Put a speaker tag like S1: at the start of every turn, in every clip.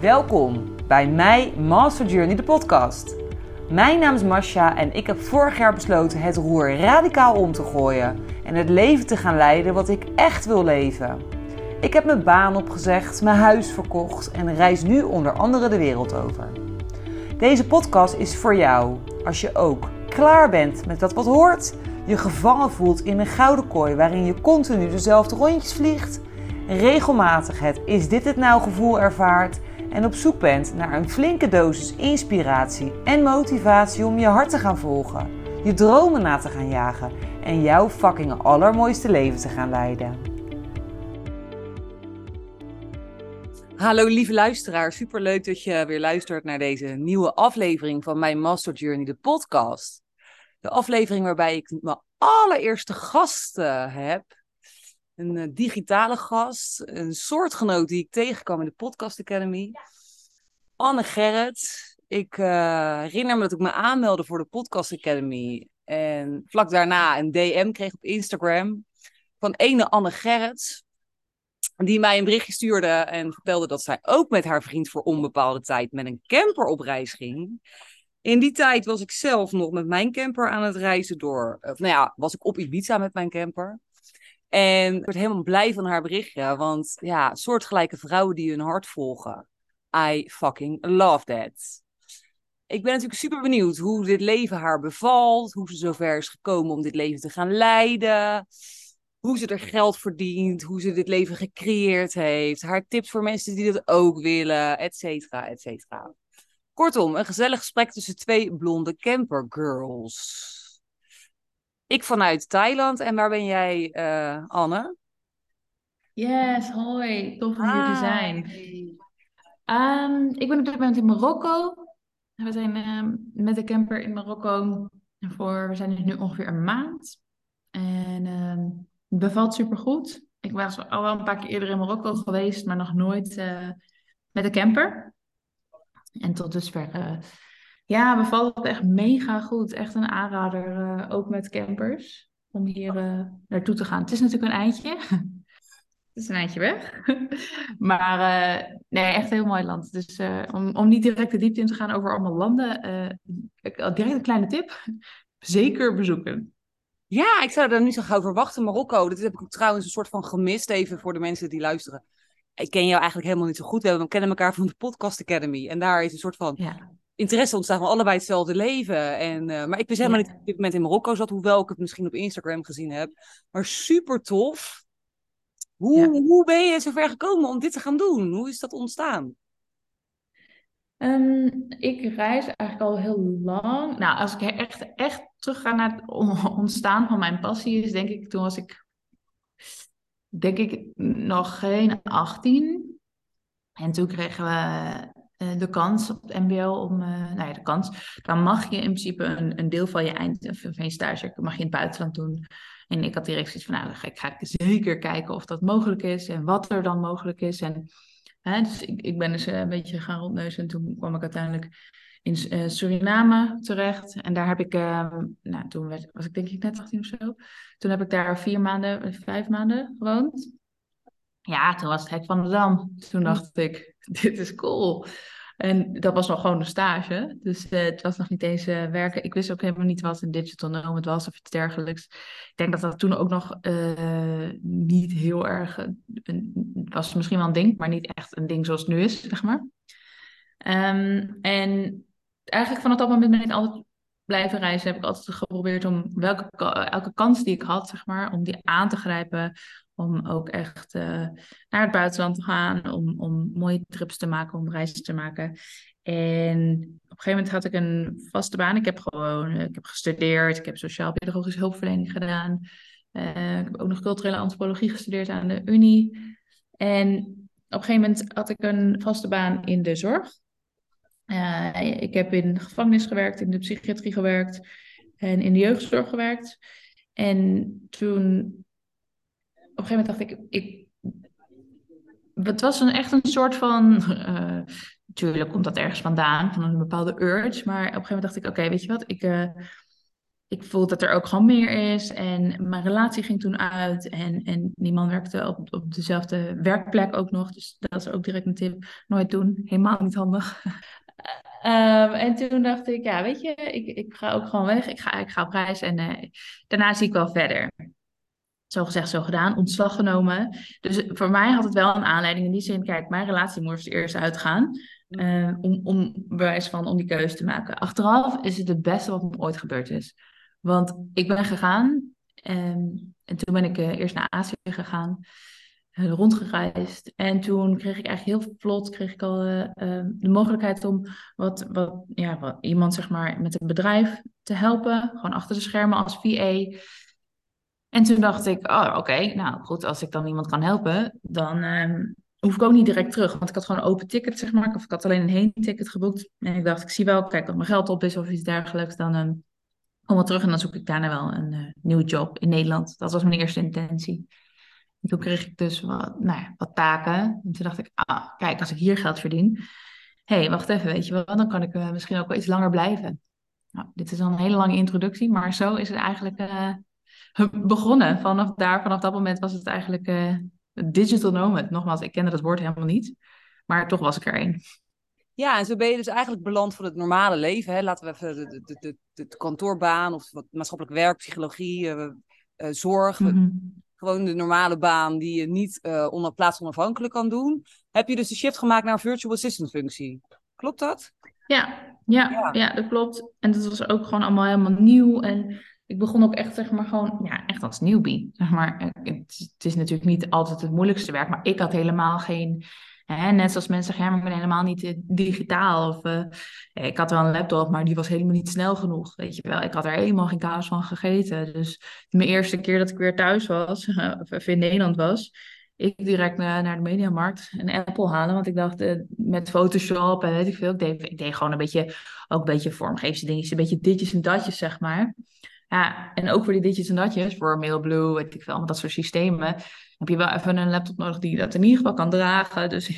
S1: Welkom bij mij Master Journey, de podcast. Mijn naam is Masha en ik heb vorig jaar besloten het roer radicaal om te gooien en het leven te gaan leiden wat ik echt wil leven. Ik heb mijn baan opgezegd, mijn huis verkocht en reis nu onder andere de wereld over. Deze podcast is voor jou als je ook klaar bent met dat wat hoort, je gevangen voelt in een gouden kooi waarin je continu dezelfde rondjes vliegt, regelmatig het is dit het nou gevoel ervaart en op zoek bent naar een flinke dosis inspiratie en motivatie om je hart te gaan volgen, je dromen na te gaan jagen en jouw fucking allermooiste leven te gaan leiden. Hallo lieve luisteraar, superleuk dat je weer luistert naar deze nieuwe aflevering van mijn Master Journey, de podcast. De aflevering waarbij ik mijn allereerste gasten heb. Een uh, digitale gast, een soortgenoot die ik tegenkwam in de Podcast Academy. Anne Gerrit. Ik uh, herinner me dat ik me aanmeldde voor de Podcast Academy. En vlak daarna een DM kreeg op Instagram van ene Anne Gerrit. Die mij een berichtje stuurde en vertelde dat zij ook met haar vriend voor onbepaalde tijd met een camper op reis ging. In die tijd was ik zelf nog met mijn camper aan het reizen door. Of, nou ja, was ik op Ibiza met mijn camper. En ik werd helemaal blij van haar berichtje. Want ja, soortgelijke vrouwen die hun hart volgen. I fucking love that. Ik ben natuurlijk super benieuwd hoe dit leven haar bevalt. Hoe ze zover is gekomen om dit leven te gaan leiden. Hoe ze er geld verdient. Hoe ze dit leven gecreëerd heeft. Haar tips voor mensen die dat ook willen. Et cetera, et cetera. Kortom, een gezellig gesprek tussen twee blonde campergirls. Ik vanuit Thailand. En waar ben jij, uh, Anne?
S2: Yes, hoi. Tof om hier te zijn. Um, ik ben op dit moment in Marokko. We zijn uh, met de camper in Marokko. Voor, we zijn nu ongeveer een maand. En uh, het bevalt supergoed. Ik was al wel een paar keer eerder in Marokko geweest, maar nog nooit uh, met de camper. En tot dusver, uh, ja, bevalt het echt mega goed. Echt een aanrader, uh, ook met campers, om hier uh, naartoe te gaan. Het is natuurlijk een eindje. het is een eindje weg. maar nee, echt een heel mooi land. Dus om, om niet direct de diepte in te gaan over allemaal landen, direct een kleine tip. Zeker bezoeken.
S1: Ja, ik zou daar niet zo gauw verwachten. Marokko, dat heb ik trouwens een soort van gemist even voor de mensen die luisteren ik ken jou eigenlijk helemaal niet zo goed. We kennen elkaar van de Podcast Academy. En daar is een soort van ja. Interesse ontstaan van allebei hetzelfde leven. En, uh, maar ik wist helemaal ja. niet op dit moment in Marokko zat, hoewel ik het misschien op Instagram gezien heb. Maar super tof. Hoe, ja. hoe ben je zover gekomen om dit te gaan doen? Hoe is dat ontstaan?
S2: Um, ik reis eigenlijk al heel lang. Nou, als ik echt, echt terug ga naar het ontstaan van mijn passie, is denk ik, toen was ik denk ik nog geen 18. En toen kregen we de kans op het MBO om, uh, nou ja, de kans. Dan mag je in principe een, een deel van je eind van je stage mag je in het buitenland doen. En ik had direct zoiets van, nou, ga ik, ga zeker kijken of dat mogelijk is en wat er dan mogelijk is. En hè, dus ik, ben dus een beetje gaan rondneuzen en toen kwam ik uiteindelijk in Suriname terecht. En daar heb ik, nou, toen was ik denk ik net 18 of zo. Toen heb ik daar vier maanden, vijf maanden gewoond. Ja, toen was het hek van de dam. Toen dacht ik, dit is cool. En dat was nog gewoon een stage. Dus uh, het was nog niet eens werken. Ik wist ook helemaal niet wat een digital nomad was of iets dergelijks. Ik denk dat dat toen ook nog niet heel erg... Was misschien wel een ding, maar niet echt een ding zoals het nu is, zeg maar. Um, en eigenlijk vanaf dat moment ben ik altijd blijven reizen. Heb ik altijd geprobeerd om welke, elke kans die ik had, zeg maar, om die aan te grijpen. Om ook echt uh, naar het buitenland te gaan. Om, om mooie trips te maken, om reizen te maken. En op een gegeven moment had ik een vaste baan. Ik heb gewoon ik heb gestudeerd. Ik heb sociaal-pedagogische hulpverlening gedaan. Uh, ik heb ook nog culturele antropologie gestudeerd aan de Unie. En op een gegeven moment had ik een vaste baan in de zorg. Uh, ik heb in de gevangenis gewerkt, in de psychiatrie gewerkt en in de jeugdzorg gewerkt. En toen, op een gegeven moment dacht ik, ik het was een, echt een soort van, uh, natuurlijk komt dat ergens vandaan, van een bepaalde urge. Maar op een gegeven moment dacht ik, oké, weet je wat, ik, uh, ik voelde dat er ook gewoon meer is. En mijn relatie ging toen uit. En, en die man werkte op, op dezelfde werkplek ook nog. Dus dat is ook direct een tip. Nooit doen. Helemaal niet handig. Ehm, en toen dacht ik, ja, weet je, ik, ik ga ook gewoon weg. Ik ga, ik ga op reis en uh, daarna zie ik wel verder. Zo gezegd, zo gedaan. Ontslag genomen. Dus voor mij had het wel een aanleiding in die zin. Kijk, mijn relatie moest eerst uitgaan. Uh, om, om bewijs van om die keuze te maken. Achteraf is het het beste wat me ooit gebeurd is. Want ik ben gegaan en, en toen ben ik uh, eerst naar Azië gegaan, rondgereisd. En toen kreeg ik eigenlijk heel vlot kreeg ik al uh, de mogelijkheid om wat, wat, ja, wat, iemand zeg maar, met een bedrijf te helpen. Gewoon achter de schermen als VA. En toen dacht ik, oh oké, nou goed, als ik dan iemand kan helpen, dan um, hoef ik ook niet direct terug. Want ik had gewoon een open ticket, zeg maar. Of ik had alleen een heen ticket geboekt. En ik dacht, ik zie wel, kijk, dat mijn geld op is of iets dergelijks. Dan um, kom wel terug en dan zoek ik daarna wel een uh, nieuwe job in Nederland. Dat was mijn eerste intentie. En toen kreeg ik dus wat, nou ja, wat taken. En toen dacht ik, ah, kijk, als ik hier geld verdien. Hé, hey, wacht even, weet je wel, dan kan ik uh, misschien ook wel iets langer blijven. Nou, dit is al een hele lange introductie, maar zo is het eigenlijk uh, begonnen. Vanaf daar, vanaf dat moment was het eigenlijk digital nomad. Nogmaals, ik kende dat woord helemaal niet, maar toch was ik er een.
S1: Ja, en zo ben je dus eigenlijk beland voor het normale leven. Hè? Laten we even de, de, de, de, kantoorbaan of wat maatschappelijk werk, psychologie, uh, uh, zorg. Mm-hmm. Gewoon de normale baan die je niet uh, onder, plaatsonafhankelijk kan doen. Heb je dus de shift gemaakt naar een virtual assistant functie. Klopt dat?
S2: Ja, ja, ja, ja. dat klopt. En dat was ook gewoon allemaal helemaal nieuw. En ik begon ook echt, zeg maar, gewoon, ja, echt als newbie. Zeg maar, het, het is natuurlijk niet altijd het moeilijkste werk, maar ik had helemaal geen Hè, net zoals mensen zeggen, maar ik ben helemaal niet eh, digitaal. Of uh, ik had wel een laptop, maar die was helemaal niet snel genoeg. Weet je wel, ik had er helemaal geen kaas van gegeten. Dus mijn eerste keer dat ik weer thuis was, of in Nederland was, ik direct naar, de mediamarkt een Apple halen. Want ik dacht, uh, met Photoshop en weet ik veel, ik deed, ik deed gewoon een beetje, ook een beetje vormgeefse een beetje ditjes en datjes, zeg maar. Ja, en ook voor die ditjes en datjes, voor Mailblue, weet ik veel, allemaal dat soort systemen, heb je wel even een laptop nodig die dat in ieder geval kan dragen. Dus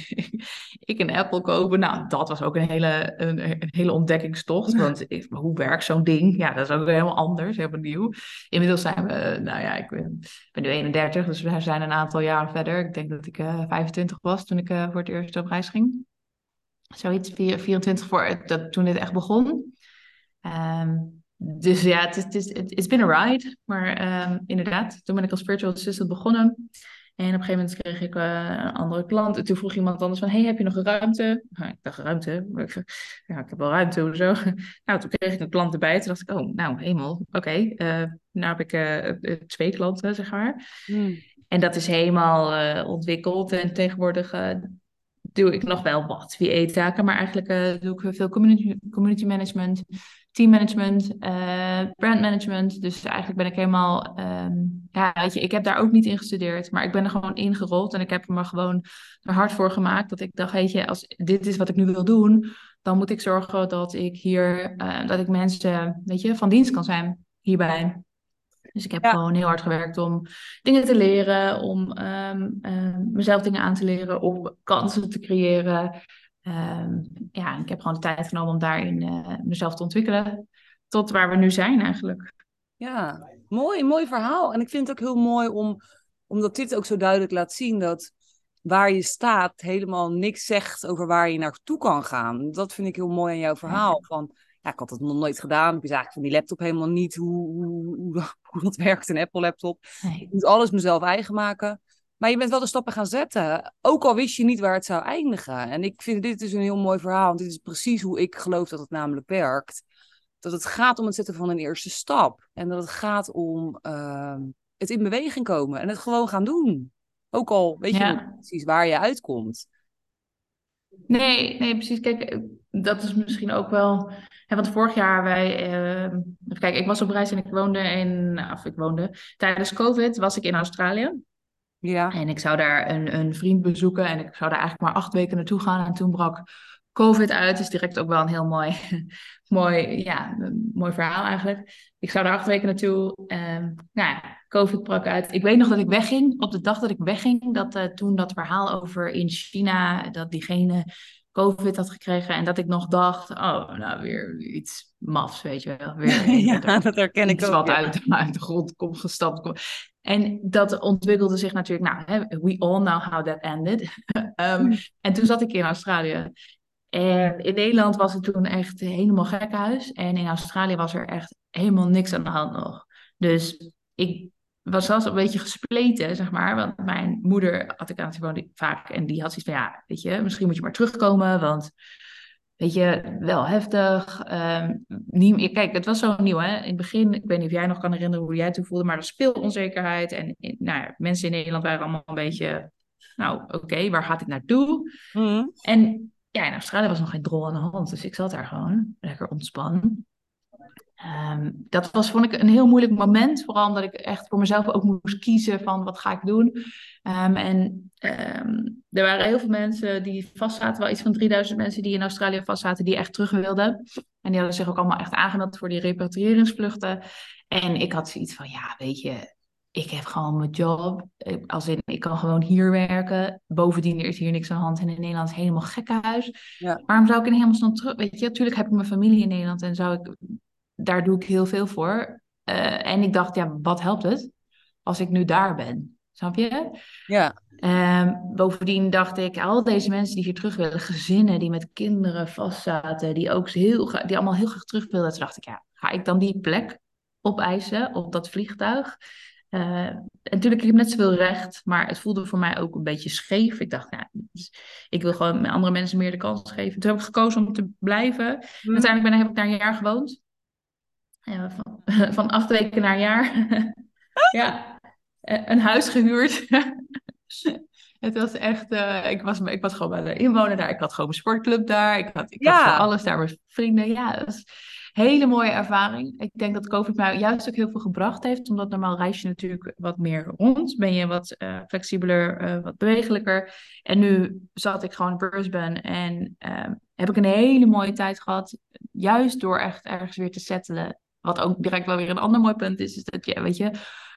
S2: ik een Apple kopen, nou, dat was ook een hele, een, een hele ontdekkingstocht. Want ik, hoe werkt zo'n ding? Ja, dat is ook helemaal anders, helemaal nieuw. Inmiddels zijn we, nou ja, ik ben, ben nu 31, dus we zijn een aantal jaren verder. Ik denk dat ik uh, eh, 25 was toen ik uh, voor het eerst op reis ging. Zoiets, 24 voor dat, toen dit echt begon. Um, dus ja, het is, het is, been a ride. Maar um, inderdaad, toen ben ik als virtual assistant begonnen. En op een gegeven moment kreeg ik uh, een andere klant. En toen vroeg iemand anders van, hey, heb je nog een ruimte? Nou, ik dacht, ruimte? Ik, ja, ik heb wel ruimte, hoezo? nou, toen kreeg ik een klant erbij. Toen dacht ik, oh, nou, hemel, oké. Okay. Uh, nu heb ik uh, twee klanten, zeg maar. Hmm. En dat is helemaal ontwikkeld. En tegenwoordig doe ik nog wel wat VA-taken. Maar eigenlijk doe ik veel community, community management teammanagement, uh, brandmanagement. Dus eigenlijk ben ik helemaal, um, ja, weet je, ik heb daar ook niet in gestudeerd, maar ik ben er gewoon ingerold en ik heb er me gewoon er hard voor gemaakt dat ik dacht, weet je, als dit is wat ik nu wil doen, dan moet ik zorgen dat ik hier, uh, dat ik mensen, weet je, van dienst kan zijn hierbij. Dus ik heb gewoon heel hard gewerkt om dingen te leren, om um, um, mezelf dingen aan te leren, om kansen te creëren. Um, ja, ik heb gewoon de tijd genomen om daarin uh, mezelf te ontwikkelen. Tot waar we nu zijn eigenlijk.
S1: Ja, mooi, mooi verhaal. En ik vind het ook heel mooi om, omdat dit ook zo duidelijk laat zien dat waar je staat helemaal niks zegt over waar je naartoe kan gaan. Dat vind ik heel mooi aan jouw verhaal. Van, ja, ik had het nog nooit gedaan. Ik wist eigenlijk van die laptop helemaal niet hoe, hoe, hoe, hoe dat werkt, een Apple laptop. Ik moet alles mezelf eigen maken. Maar je bent wel de stappen gaan zetten. Ook al wist je niet waar het zou eindigen. En ik vind dit dus een heel mooi verhaal. Want dit is precies hoe ik geloof dat het namelijk werkt. Dat het gaat om het zetten van een eerste stap. En dat het gaat om uh, het in beweging komen. En het gewoon gaan doen. Ook al weet je niet precies waar je uitkomt.
S2: Nee, nee, precies. Kijk, dat is misschien ook wel. Hè, want vorig jaar wij. Uh, kijk, ik was op reis en ik woonde in. Of ik woonde. Tijdens COVID was ik in Australië. Ja. En ik zou daar een, een vriend bezoeken en ik zou daar eigenlijk maar acht weken naartoe gaan. En toen brak COVID uit. is direct ook wel een heel mooi, mooi, ja, mooi verhaal eigenlijk. Ik zou daar acht weken naartoe. Um, nou ja, COVID brak uit. Ik weet nog dat ik wegging. Op de dag dat ik wegging, dat uh, toen dat verhaal over in China, dat diegene COVID had gekregen en dat ik nog dacht, oh, nou weer iets mafs, weet je wel. Weer
S1: ja, dat herken ik ook.
S2: wat
S1: ja.
S2: uit, uit de grond komt gestapt. En dat ontwikkelde zich natuurlijk, nou, we all know how that ended. Ehm,
S1: Mm.
S2: En toen zat ik in Australië. En in Nederland was het toen echt helemaal gekhuis. En in Australië was er echt helemaal niks aan de hand nog. Dus ik was zelfs een beetje gespleten, zeg maar. Want mijn moeder had ik aan het wonen vaak. En die had zoiets van, ja, weet je, misschien moet je maar terugkomen. Want, weet je, wel heftig. Ehm, niet, kijk, het was zo nieuw, hè. In het begin, ik weet niet of jij nog kan herinneren hoe jij het toen voelde. Maar er was veel onzekerheid. En in- nou ja, mensen in Nederland waren allemaal een beetje... Nou, oké, waar gaat dit naartoe?
S1: Mhm.
S2: En ja, in Australië was nog geen drol aan de hand. Dus ik zat daar gewoon lekker ontspannen. Ehm, dat was, vond ik, een heel moeilijk moment. Vooral omdat ik echt voor mezelf ook moest kiezen van wat ga ik doen. Ehm, en ehm, er waren heel veel mensen die vastzaten. Wel iets van 3000 mensen die in Australië vastzaten die echt terug wilden. En die hadden zich ook allemaal echt aangemeld voor die repatriëringsvluchten. En ik had zoiets van, ja, weet je, ik heb gewoon mijn job. Ik- Als in, ik kan gewoon hier werken. Bovendien er is hier niks aan de hand. En in Nederland is helemaal gekkenhuis.
S1: Ja.
S2: Waarom zou ik in hemelsnaam terug... Weet je, natuurlijk heb ik mijn familie in Nederland. En zou ik, daar doe ik heel veel voor. Eh, en ik dacht, ja, wat helpt het als ik nu daar ben? Snap je?
S1: Ja,
S2: Ehm, bovendien dacht ik, al deze mensen die hier terug willen, gezinnen die met kinderen vastzaten, die ook heel, die allemaal heel graag terug wilden. Toen dacht ik, ja, ga ik dan die plek opeisen op dat vliegtuig? Eh, en natuurlijk, ik heb net zoveel recht, maar het voelde voor mij ook een beetje scheef. Ik dacht, ja, dus ik wil gewoon andere mensen meer de kans geven. Toen heb ik gekozen om te blijven.
S1: Mhm.
S2: Uiteindelijk ben, heb ik daar een jaar gewoond. Ja, van, van acht weken naar jaar. ja, eh, een huis gehuurd. Het was echt, eh, ik, was, ik was gewoon bij de inwoner daar. Ik had gewoon mijn sportclub daar. Ik had, ik had
S1: Ja.
S2: alles daar mijn vrienden. Ja, het was een hele mooie ervaring. Ik denk dat COVID mij juist ook heel veel gebracht heeft. Omdat normaal reis je natuurlijk wat meer rond. Ben je wat eh, flexibeler, eh, wat bewegelijker. En nu zat ik gewoon in Brisbane. En eh, heb ik een hele mooie tijd gehad. Juist door echt ergens weer te settelen. Wat ook direct wel weer een ander mooi punt is. Is dat je, weet je,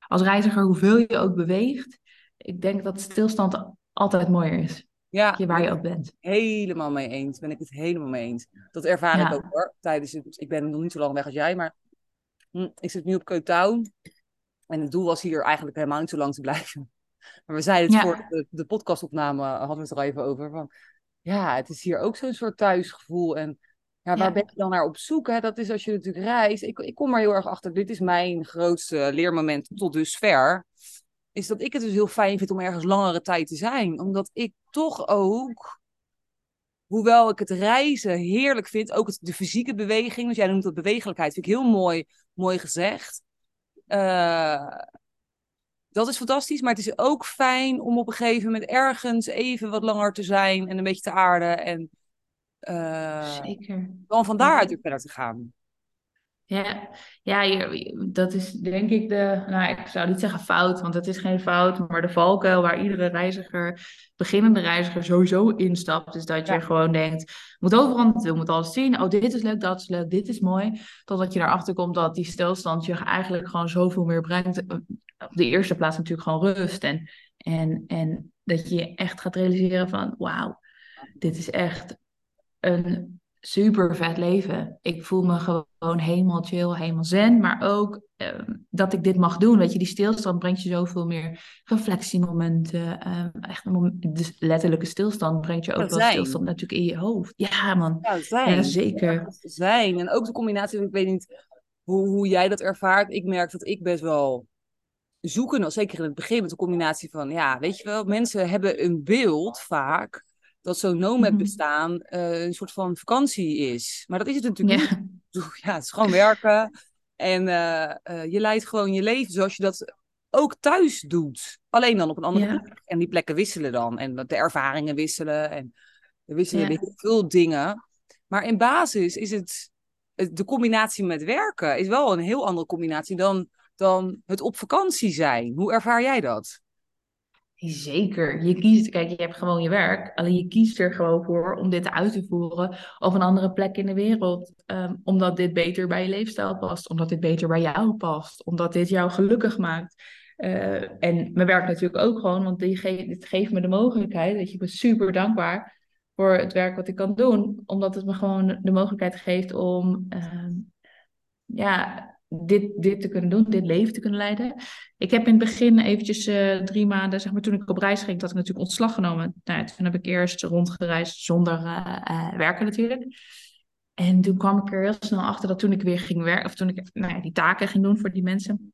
S2: als reiziger, hoeveel je ook beweegt. Ik denk dat stilstand altijd mooier is.
S1: ja.
S2: Je, waar je ook bent.
S1: helemaal mee eens. Ben ik het helemaal mee eens. Dat ervaar
S2: Ja.
S1: ik ook hoor. Tijdens het, ik ben nog niet zo lang weg als jij, maar hm, ik zit nu op Cape Town. En het doel was hier eigenlijk helemaal niet zo lang te blijven. Maar we zeiden het
S2: Ja.
S1: voor de, de podcastopname, hadden we het er al even over. Van, ja, het is hier ook zo'n soort thuisgevoel. En ja, waar
S2: Ja.
S1: ben je dan naar op zoek? Hè? Dat is als je natuurlijk reist. Ik, ik kom er heel erg achter. Dit is mijn grootste leermoment tot dusver. Is dat ik het dus heel fijn vind om ergens langere tijd te zijn. Omdat ik toch ook hoewel ik het reizen heerlijk vind, ook het, de fysieke beweging, dus jij noemt dat bewegelijkheid, vind ik heel mooi, mooi gezegd. Eh, dat is fantastisch, maar het is ook fijn om op een gegeven moment ergens even wat langer te zijn en een beetje te aarden en
S2: Zeker.
S1: dan van daaruit weer verder te gaan.
S2: Ja, ja je- dat is denk ik de, nou ik zou niet zeggen fout, want het is geen fout, maar de valkuil waar iedere reiziger, beginnende reiziger sowieso instapt, is dat je
S1: Ja.
S2: gewoon denkt, moet overal naartoe, moet alles zien, oh dit is leuk, dat is leuk, dit is mooi, totdat je erachter komt dat die stilstand je eigenlijk gewoon zoveel meer brengt. Op de eerste plaats natuurlijk gewoon rust en, en, en dat je echt gaat realiseren van, wauw, dit is echt een super vet leven. Ik voel me gewoon helemaal chill, helemaal zen. Maar ook ehm, dat ik dit mag doen. Weet je, die stilstand brengt je zoveel meer reflectiemomenten. ehm, echt een moment, dus letterlijke stilstand brengt je ook wel stilstand natuurlijk in je hoofd. Ja, man.
S1: Ja, zijn.
S2: Ja, zeker.
S1: Zijn. En ook de combinatie, ik weet niet hoe, hoe jij dat ervaart. Ik merk dat ik best wel zoeken, zeker in het begin, met de combinatie van, ja, weet je wel, mensen hebben een beeld vaak dat zo'n nomad
S2: Mhm.
S1: bestaan eh, een soort van vakantie is. Maar dat is het natuurlijk
S2: Ja.
S1: niet. Ja, het is gewoon werken. En eh, eh, je leidt gewoon je leven zoals je dat ook thuis doet. Alleen dan op een andere
S2: Ja.
S1: plek. En die plekken wisselen dan. En de ervaringen wisselen. En er wisselen
S2: Ja.
S1: weer heel veel dingen. Maar in basis is het, het- de combinatie met werken is wel een heel andere combinatie dan, dan het op vakantie zijn. Hoe ervaar jij dat?
S2: Zeker. Je kiest, kijk, je hebt gewoon je werk. Alleen je kiest er gewoon voor om dit uit te voeren op een andere plek in de wereld. Ehm, omdat dit beter bij je leefstijl past. Omdat dit beter bij jou past. Omdat dit jou gelukkig maakt. Eh, en mijn werk natuurlijk ook gewoon, want dit geeft me de mogelijkheid. Dat je ben super dankbaar voor het werk wat ik kan doen. Omdat het me gewoon de mogelijkheid geeft om ehm, ja, dit, dit te kunnen doen, dit leven te kunnen leiden. Ik heb in het begin eventjes uh, drie maanden, zeg maar toen ik op reis ging, dat ik natuurlijk ontslag genomen. Nou, toen heb ik eerst rondgereisd zonder uh, werken natuurlijk. En toen kwam ik er heel snel achter dat toen ik weer ging werken, of toen ik nou ja, die taken ging doen voor die mensen,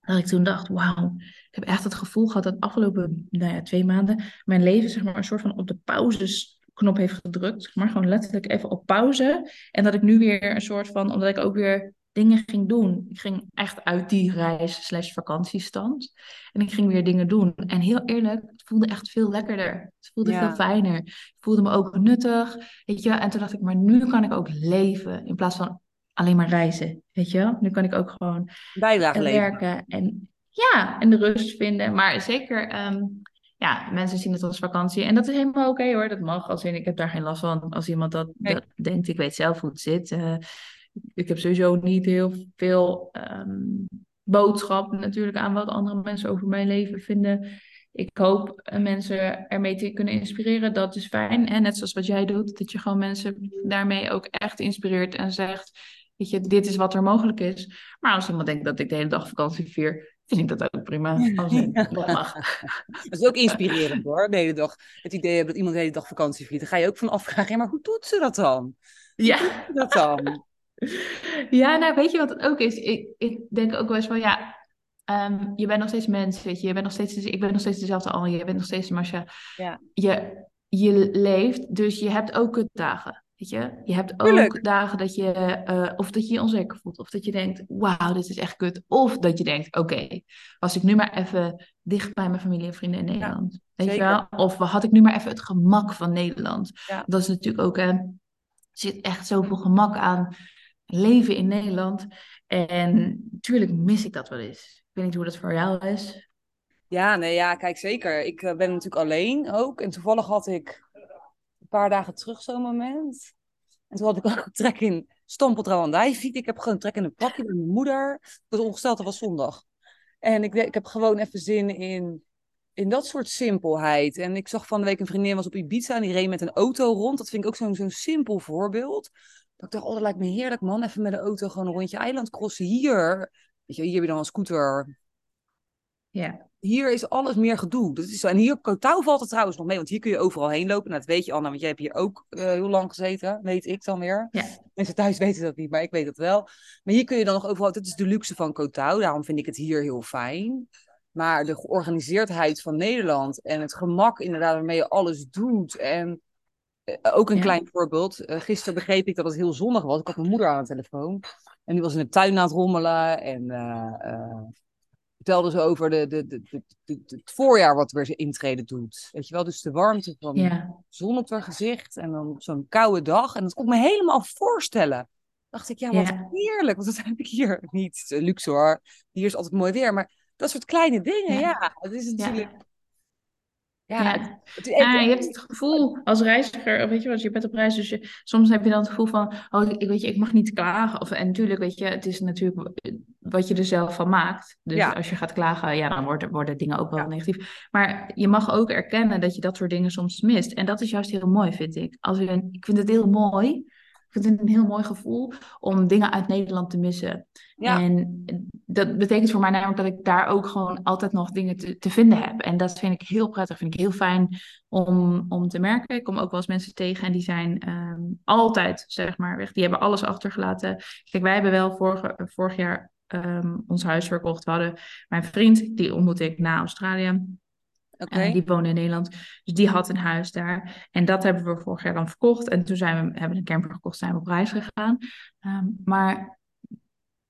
S2: dat ik toen dacht, wauw, ik heb echt het gevoel gehad dat de afgelopen nou ja, twee maanden mijn leven zeg maar een soort van op de pauzesknop heeft gedrukt. Maar gewoon letterlijk even op pauze. En dat ik nu weer een soort van, omdat ik ook weer dingen ging doen. Ik ging echt uit die reis slash vakantiestand. En ik ging weer dingen doen. En heel eerlijk, het voelde echt veel lekkerder. Het voelde veel fijner. Ik voelde me ook nuttig. Weet je? En toen dacht ik, maar nu kan ik ook leven. In plaats van alleen maar reizen. Weet je? Nu kan ik ook gewoon
S1: Bijdrage
S2: werken. En ja, en de rust vinden. Maar zeker... Ehm, ja, mensen zien het als vakantie. En dat is helemaal oké hoor. Dat mag. Als in, ik heb daar geen last van. Als iemand dat, dat denkt, ik weet zelf hoe het zit. Uh, ik heb sowieso niet heel veel um, boodschap natuurlijk aan wat andere mensen over mijn leven vinden. Ik hoop mensen ermee te kunnen inspireren. Dat is fijn. En net zoals wat jij doet, dat je gewoon mensen daarmee ook echt inspireert en zegt: Weet je, dit is wat er mogelijk is. Maar als iemand denkt dat ik de hele dag vakantie vier, vind ik dat ook prima. Als dat mag.
S1: Dat is ook inspirerend hoor, de hele dag. Het idee hebben dat iemand de hele dag vakantie viert. Dan ga je ook van afvragen: ja, maar hoe doet ze dat dan? Hoe
S2: ja.
S1: doet ze dat dan?
S2: Ja, nou weet je wat het ook is? Ik, ik denk ook wel eens van ja, um, je bent nog steeds mens, weet je. je bent nog steeds, ik ben nog steeds dezelfde al, je bent nog steeds Marcia. Ja. Je, je leeft, dus je hebt ook kutdagen. Weet je? je hebt ook dagen dat je, uh, of dat je je onzeker voelt, of dat je denkt, wauw, dit is echt kut. Of dat je denkt, oké, okay, was ik nu maar even dicht bij mijn familie en vrienden in Nederland. Ja, weet je wel? Of had ik nu maar even het gemak van Nederland. Ja. Dat is natuurlijk ook, er zit echt zoveel gemak aan leven in Nederland. En natuurlijk mis ik dat wel eens. Ik weet niet hoe dat voor jou is.
S1: Ja, nee, ja, kijk zeker. Ik eh, ben natuurlijk alleen ook. En toevallig had ik een paar dagen terug zo'n moment. En toen had ik ook trek in Stampeltrouwandijfiet. Ik heb gewoon trek in een pakje met mijn moeder. Ik was ongesteld, dat was zondag. En ik, ik heb gewoon even zin in, in dat soort simpelheid. En ik zag van de week een vriendin was op Ibiza en die reed met een auto rond. Dat vind ik ook zo'n zo'n simpel voorbeeld. Dat ik dacht, oh, dat lijkt me heerlijk, man. Even met de auto gewoon een rondje eiland crossen. Hier, weet je, hier heb je dan een scooter.
S2: Ja.
S1: Hier is alles meer gedoe. Dat is zo. En hier op Kotau valt het trouwens nog mee, want hier kun je overal heen lopen. Nou, dat weet je, Anna, want jij hebt hier ook uh, heel lang gezeten, weet ik dan weer.
S2: Ja.
S1: Mensen thuis weten dat niet, maar ik weet dat wel. Maar hier kun je dan nog overal, dat is de luxe van Kotau, daarom vind ik het hier heel fijn. Maar de georganiseerdheid van Nederland en het gemak inderdaad waarmee je alles doet en eh, ook een klein voorbeeld. Uh, gisteren begreep ik dat het heel zonnig was. Ik had mijn moeder aan de telefoon. En die was in de tuin aan het rommelen. En uh, vertelde ze over de, de, de, de, het voorjaar wat weer intreden doet. Weet je wel, dus de warmte van ja. zon op haar gezicht. En dan zo'n koude dag. En dat kon ik me helemaal voorstellen. Dacht ik, ja, wat heerlijk. Want dat heb ik hier niet. Luxe hoor. Hier is altijd mooi weer. Maar dat soort kleine dingen, ja. Het is natuurlijk
S2: ja, ja. Het, ja, je hebt het gevoel als reiziger, weet je wat, je bent op reis, dus je, soms heb je dan het gevoel van, oh, ik, weet je, ik mag niet klagen. Of, en natuurlijk, weet je, het is natuurlijk wat je er zelf van maakt. Dus als je gaat klagen, ja, dan worden, worden dingen ook wel negatief. Maar je mag ook erkennen dat je dat soort dingen soms mist. En dat is juist heel mooi, vind ik. Als je, ik vind het heel mooi vind het een heel mooi gevoel om dingen uit Nederland te missen. Ja. En dat betekent voor mij namelijk dat ik daar ook gewoon altijd nog dingen te, te vinden heb. En dat vind ik heel prettig, vind ik heel fijn om, om te merken. Ik kom ook wel eens mensen tegen en die zijn ehm, altijd, zeg maar, weg. Die hebben alles achtergelaten. Kijk, wij hebben wel vorige, vorig jaar um, ons huis verkocht. We hadden mijn vriend, die ontmoette ik na Australië. Okay. die woonde in Nederland. Dus die had een huis daar. En dat hebben we vorig jaar dan verkocht. En toen zijn we, hebben we een camper gekocht, zijn we op reis gegaan. Um, maar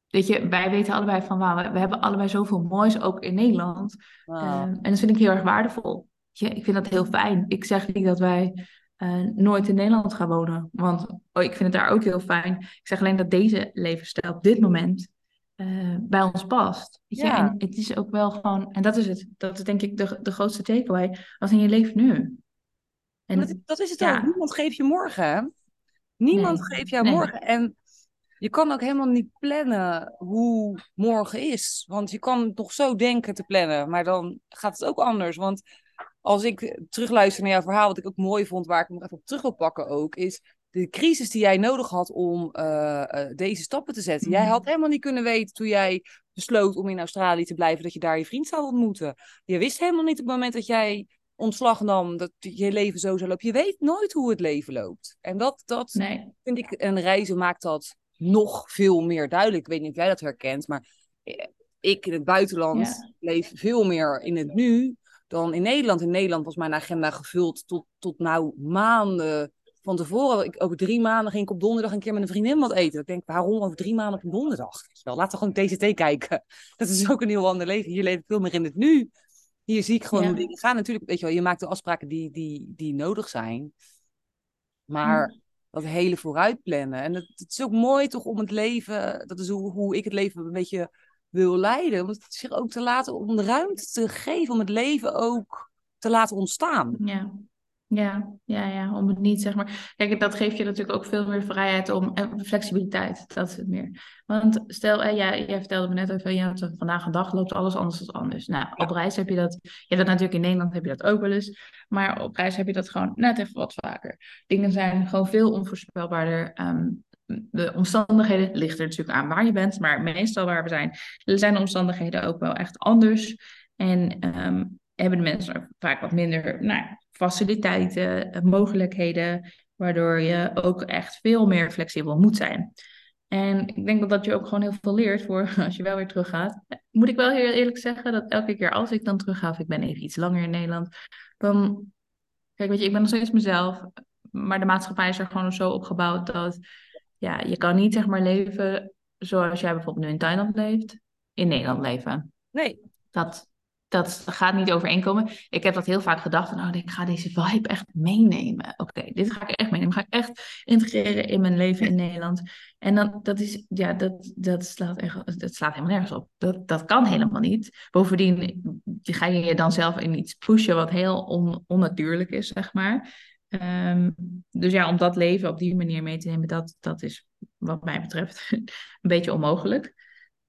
S2: weet je, wij weten allebei van wauw, we, hebben allebei zoveel moois ook in Nederland. Wow. Um, en dat vind ik heel erg waardevol. Ja, ik vind dat heel fijn. Ik zeg niet dat wij uh, nooit in Nederland gaan wonen. Want oh, ik vind het daar ook heel fijn. Ik zeg alleen dat deze levensstijl op dit moment uh, bij ons past. Weet je? En het is ook wel gewoon, en dat is het, dat is denk ik de, de grootste takeaway, als in je leeft nu.
S1: En, dat, dat, is het ja. ook, niemand geeft je morgen. Niemand geeft jou morgen. En je kan ook helemaal niet plannen hoe morgen is. Want je kan toch zo denken te plannen, maar dan gaat het ook anders. Want als ik terugluister naar jouw verhaal, wat ik ook mooi vond, waar ik nog even op terug wil pakken ook, is de crisis die jij nodig had om eh, eh, deze stappen te zetten. Jij had
S2: Mhm.
S1: helemaal niet kunnen weten toen jij besloot om in Australië te blijven, dat je daar je vriend zou ontmoeten. Je wist helemaal niet op het moment dat jij ontslag nam, dat je leven zo zou lopen. Je weet nooit hoe het leven loopt. En dat, dat
S2: Nee.
S1: vind ik, en reizen maakt dat nog veel meer duidelijk. Ik weet niet of jij dat herkent, maar eh, ik in het buitenland
S2: Ja.
S1: leef veel meer in het nu dan in Nederland. In Nederland was mijn agenda gevuld tot, tot nou maanden van tevoren. Ik, over drie maanden ging ik op donderdag een keer met een vriendin wat eten. Ik denk, waarom over drie maanden op donderdag? Wel, laten we gewoon TCT kijken. Dat is ook een heel ander leven. Hier leef ik veel meer in het nu. Hier zie ik gewoon
S2: Ja.
S1: dingen gaan. Natuurlijk, weet je wel, je maakt de afspraken die, die, die nodig zijn. Maar dat hele vooruitplannen. En het, het is ook mooi toch om het leven, dat is hoe, hoe ik het leven een beetje wil leiden. Om het zich ook te laten, om de ruimte te geven om het leven ook te laten ontstaan.
S2: Ja. Ja, ja, ja, om het niet, zeg maar. Kijk, dat geeft je natuurlijk ook veel meer vrijheid om, en flexibiliteit, dat is het meer. Want stel, eh, jij, jij vertelde me net even, ja, vandaag een dag loopt alles anders dan anders. Nou, op reis heb je dat, je hebt dat natuurlijk in Nederland, heb je dat ook wel eens. Maar op reis heb je dat gewoon net even wat vaker. Dingen zijn gewoon veel onvoorspelbaarder. Ehm, de omstandigheden ligt er natuurlijk aan waar je bent, maar meestal waar we zijn, zijn de omstandigheden ook wel echt anders. En ehm, hebben de mensen vaak wat minder nou, faciliteiten, eh, mogelijkheden, waardoor je ook echt veel meer flexibel moet zijn. En ik denk dat dat je ook gewoon heel veel leert voor als je wel weer teruggaat. Moet ik wel heel eerlijk zeggen dat elke keer als ik dan terugga, of ik ben even iets langer in Nederland, dan, kijk, weet je, ik ben nog steeds mezelf, maar de maatschappij is er gewoon zo opgebouwd dat, ja, je kan niet zeg maar leven zoals jij bijvoorbeeld nu in Thailand leeft, in Nederland leven.
S1: Nee,
S2: Dat, dat gaat niet overeenkomen. Ik heb dat heel vaak gedacht van, oh, ik ga deze vibe echt meenemen. Oké, dit ga ik echt meenemen. Ga ik echt integreren in mijn leven in Nederland. En dan, dat is, ja, dat, dat, slaat echt, dat slaat helemaal nergens op. Dat, dat kan helemaal niet. Bovendien ga je je dan zelf in iets pushen wat heel on, onnatuurlijk is, zeg maar. Ehm, dus ja, om dat leven op die manier mee te nemen, dat, dat is wat mij betreft een beetje onmogelijk.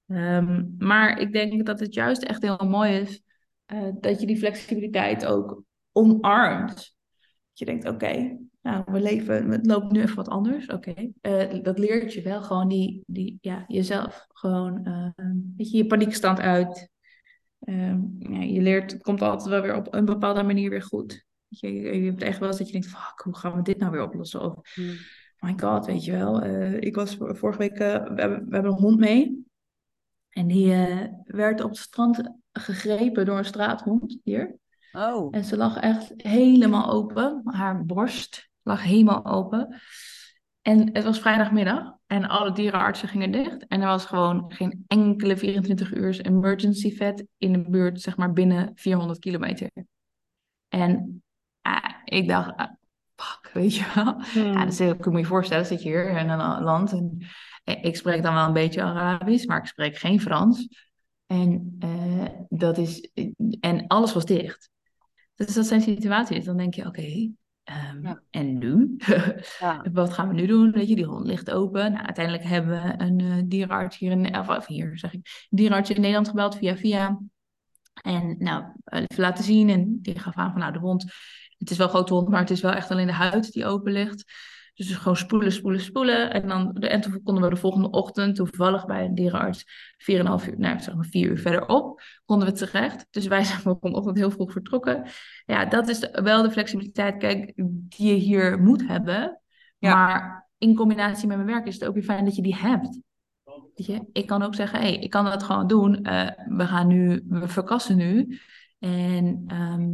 S2: Ehm, maar ik denk dat het juist echt heel mooi is eh, dat je die flexibiliteit ook omarmt. Dat je denkt, oké, nou, we leven, het loopt nu even wat anders. Oké, Eh, dat leert je wel gewoon die, die, ja, jezelf gewoon, eh, weet je, je paniekstand uit. Ehm, ja, je leert, het komt altijd wel weer op een bepaalde manier weer goed. Je, je hebt echt wel eens dat je denkt, fuck, hoe gaan we dit nou weer oplossen? Of, my god, weet je wel. eh, ik was vor- vorige week, we, hebben, we hebben een hond mee. En die werd op het strand gegrepen door een straathond hier.
S1: Oh,
S2: En ze lag echt helemaal open. Haar borst lag helemaal open. En het was vrijdagmiddag en alle dierenartsen gingen dicht. En er was gewoon geen enkele 24 uur emergency vet in de buurt, zeg maar binnen 400 kilometer. En ah, ik dacht, ah, fuck, weet je wel. Ja, dus ik kan me je voorstellen, zit je hier in een land en eh, ik spreek dan wel een beetje Arabisch, maar ik spreek geen Frans. En, eh, dat is, en alles was dicht. Dus dat zijn situaties. Dan denk je, oké, ehm,
S1: Ja.
S2: en nu?
S1: ja.
S2: Wat gaan we nu doen? Weet je, die hond ligt open. Nou, uiteindelijk hebben we een eh, dierenarts hier in, of, of hier zeg ik, dierenarts in Nederland gebeld via via. En nou, even laten zien. En die gaf aan van, nou, de hond, het is wel een grote hond, maar het is wel echt alleen de huid die open ligt. Dus gewoon spoelen, spoelen, spoelen. En, dan, en toen konden we de volgende ochtend, toevallig bij een dierenarts, 4,5 uur, nou zeg maar 4 uur verderop, konden we terecht. Dus wij zijn vanochtend heel vroeg vertrokken. Ja, dat is wel de flexibiliteit, kijk, die je hier moet hebben.
S1: Ja.
S2: Maar in combinatie met mijn werk is het ook weer fijn dat je die hebt. Je, ik kan ook zeggen, hey, ik kan dat gewoon doen. Eh, we gaan nu, we verkassen nu. En ehm,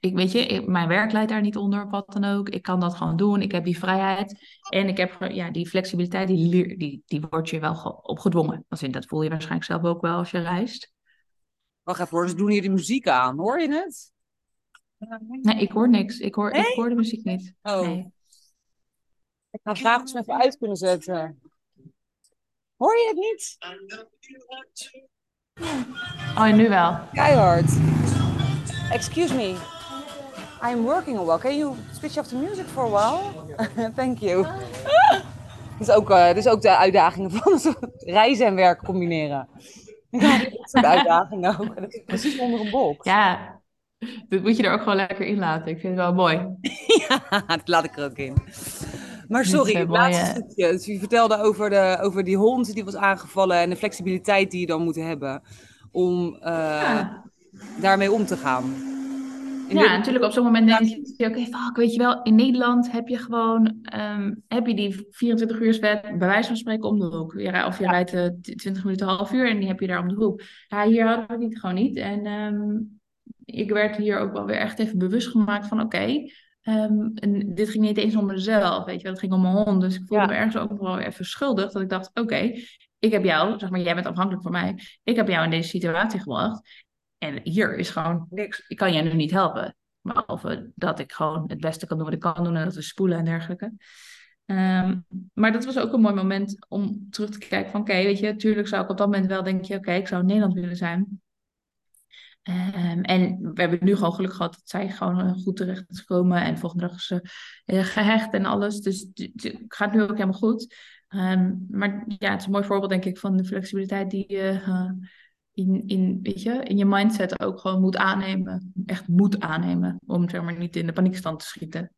S2: ik weet je, ik- mijn werk leidt daar niet onder, wat dan ook. Ik kan dat gewoon doen. Ik heb die vrijheid. En ik heb ja, die flexibiliteit, die, die, die wordt je wel ge- opgedwongen. Dat, voel je waarschijnlijk zelf ook wel als je reist.
S1: Wacht even hoor, ze doen hier die muziek aan. Hoor je het?
S2: Nee, ik hoor niks. Ik hoor,
S1: Nee?
S2: ik hoor de muziek niet.
S1: Oh,
S2: Nee.
S1: ik ga ze hem even uit kunnen zetten. Hoor je het niet?
S2: Oh, en nu wel.
S1: Keihard. Excuse me. I'm working a while. Can you switch off the music for a while? Thank you. Is ook, eh, dit is ook de uitdagingen van reizen en werk combineren. Ja, dat is een uitdaging ook. En dat is precies onder een box.
S2: Ja, Dit moet je er ook gewoon lekker in laten. Ik vind het wel mooi.
S1: ja, dat laat ik er ook in. Maar sorry, het laatste stukje. Dus je vertelde over, de, over die hond die was aangevallen en de flexibiliteit die je dan moet hebben om uh, daarmee om te gaan.
S2: Ja, natuurlijk op zo'n moment denk je, oké, okay, fuck, weet je wel, in Nederland heb je gewoon, um, heb je die 24 uur wet bij wijze van spreken om de hoek. Ja, of je ja. rijdt uh, 20 minuten, half uur en die heb je daar om de hoek. Ja, hier hadden we het gewoon niet. En um, ik werd hier ook wel weer echt even bewust gemaakt van, oké, okay, um, en dit ging niet eens om mezelf, weet je wel, het ging om mijn hond. Dus ik voelde ja. me ergens ook wel even schuldig, dat ik dacht, oké, okay, ik heb jou, zeg maar, jij bent afhankelijk van mij. Ik heb jou in deze situatie gebracht. En hier is gewoon niks. Ik kan jij nu niet helpen. Behalve dat ik gewoon het beste kan doen wat ik kan doen. En dat is spoelen en dergelijke. Um, maar dat was ook een mooi moment om terug te kijken van... Oké, weet je, natuurlijk zou ik op dat moment wel denken... Oké, ik zou in Nederland willen zijn. Um, en we hebben nu gewoon geluk gehad dat zij gewoon goed terecht is gekomen. En volgende dag is ze uh, gehecht en alles. Dus het gaat nu ook helemaal goed. Um, maar ja, het is een mooi voorbeeld, denk ik, van de flexibiliteit die je uh, in, in, weet je, in je mindset ook gewoon moet aannemen. Echt moet aannemen, om zeg maar niet in de paniekstand te schieten.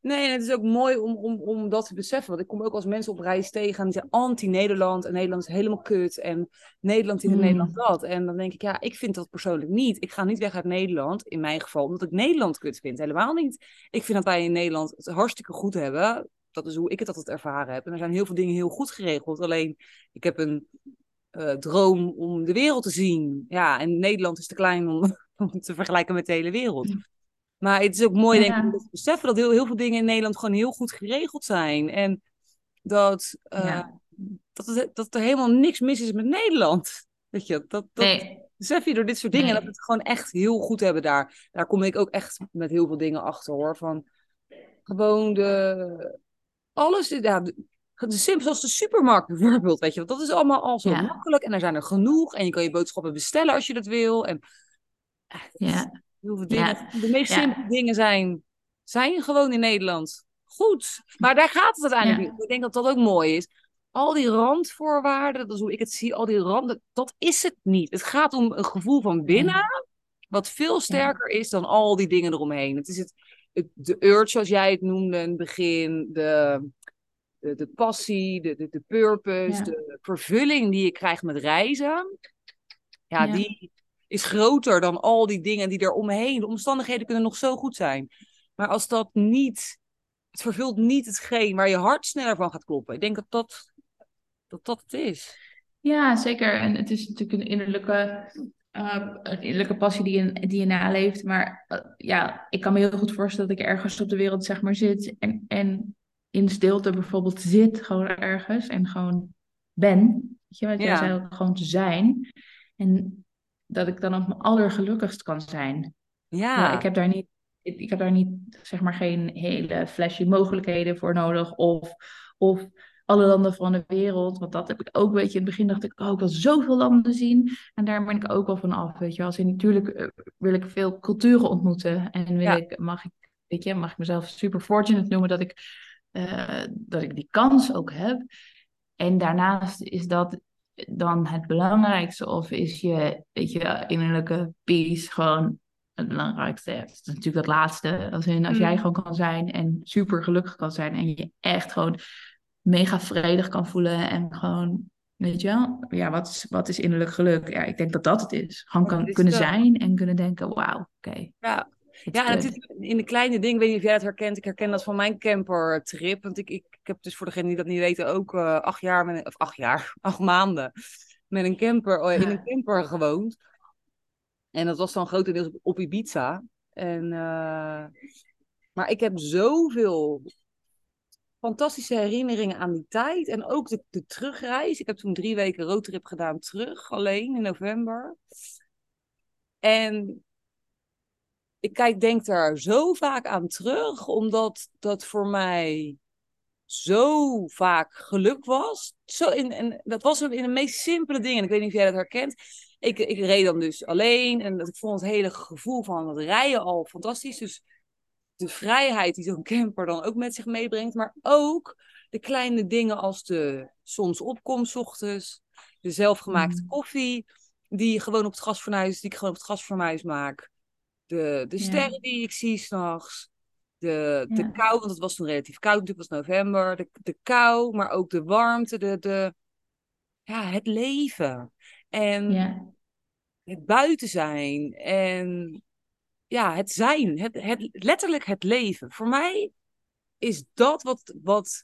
S1: Nee, en het is ook mooi om, om, om dat te beseffen. Want ik kom ook als mensen op reis tegen en die zijn anti-Nederland. En Nederland is helemaal kut. En Nederland in mm. Nederland dat. En dan denk ik, ja, ik vind dat persoonlijk niet. Ik ga niet weg uit Nederland, in mijn geval, omdat ik Nederland kut vind. Helemaal niet. Ik vind dat wij in Nederland het hartstikke goed hebben dat is hoe ik het altijd ervaren heb. En er zijn heel veel dingen heel goed geregeld. Alleen, ik heb een uh, droom om de wereld te zien. Ja, en Nederland is te klein om, om te vergelijken met de hele wereld. Maar het is ook mooi, denk ik, om te beseffen dat heel, heel veel dingen in Nederland gewoon heel goed geregeld zijn. En dat, uh, ja. dat, het, dat er helemaal niks mis is met Nederland. Weet je, dat, dat nee. besef je door dit soort dingen. Nee. Dat we het gewoon echt heel goed hebben daar. Daar kom ik ook echt met heel veel dingen achter hoor. Van gewoon de, alles, ja, de simpel als de supermarkt bijvoorbeeld, weet je, want dat is allemaal al zo makkelijk en er zijn er genoeg en je kan je boodschappen bestellen als je dat wil. En ja. heel veel dingen. De meest simpele dingen zijn, zijn gewoon in Nederland goed. Maar daar gaat het uiteindelijk niet. Ik denk dat dat ook mooi is. Al die randvoorwaarden, dat is hoe ik het zie, al die randen, dat is het niet. Het gaat om een gevoel van binnen, wat veel sterker is dan al die dingen eromheen. Het is het, de urge, zoals jij het noemde in het begin, de, de, de passie, de, de, de purpose, de vervulling die je krijgt met reizen, ja, ja, die is groter dan al die dingen die er omheen. De omstandigheden kunnen nog zo goed zijn. Maar als dat niet, het vervult niet hetgeen waar je hart sneller van gaat kloppen. Ik denk dat dat, dat, dat het is.
S2: Ja, zeker. En het is natuurlijk een innerlijke uh, een innerlijke passie die je, die je naleeft. Maar uh, ja, ik kan me heel goed voorstellen dat ik ergens op de wereld zeg maar zit en, en in stilte bijvoorbeeld zit, gewoon ergens en gewoon ben. Weet je wat jij zei, ook gewoon te zijn. En dat ik dan op mijn allergelukkigst kan zijn. Ja. Ik heb daar niet, ik, ik heb daar niet, zeg maar, geen hele flashy mogelijkheden voor nodig. Of, of alle landen van de wereld. Want dat heb ik ook, weet je, in het begin dacht ik, oh, ik wil zoveel landen zien. En daar ben ik ook wel van af, weet je. Als in, natuurlijk uh, wil ik veel culturen ontmoeten. En wil ik, mag ik, weet je, mag ik mezelf super fortunate noemen dat ik, uh, dat ik die kans ook heb. En daarnaast is dat dan het belangrijkste. Of is je, weet je, innerlijke peace gewoon het belangrijkste. Het is natuurlijk het laatste. Als, in, als jij mm. gewoon kan zijn en super gelukkig kan zijn. En je echt gewoon mega vredig kan voelen en gewoon, weet je wel, ja, wat is, wat is innerlijk geluk? Ja, ik denk dat dat het is. Gewoon kan, kunnen zijn en kunnen denken, wauw, oké.
S1: Ja. Ja, en het zit in de kleine dingen, ik weet niet of jij het herkent. Ik herken dat van mijn campertrip. Want ik, ik, ik heb dus voor degenen die dat niet weten ook uh, acht jaar, met, of acht jaar, acht maanden met een camper, oh, in een camper gewoond. En dat was dan grotendeels op, op Ibiza. En, uh, maar ik heb zoveel fantastische herinneringen aan die tijd. En ook de, de terugreis. Ik heb toen drie weken roadtrip gedaan terug, alleen in november. En ik kijk, denk daar zo vaak aan terug, omdat dat voor mij zo vaak geluk was. Zo in, en dat was in de meest simpele dingen. Ik weet niet of jij dat herkent. Ik, ik reed dan dus alleen en dat, ik vond het hele gevoel van het rijden al fantastisch. Dus de vrijheid die zo'n camper dan ook met zich meebrengt, maar ook de kleine dingen als de zonsopkomst ochtends, de zelfgemaakte mm. koffie die gewoon op het gasfornuis, die ik gewoon op het gasfornuis maak. De, de
S2: Ja.
S1: sterren die ik zie s'nachts. De, de
S2: Ja.
S1: kou, want het was toen relatief koud, natuurlijk was november. De, de kou, maar ook de warmte, de, de, ja, het leven. En
S2: Ja.
S1: het buiten zijn. En ja, het zijn. Het, het, letterlijk het leven. Voor mij is dat wat, wat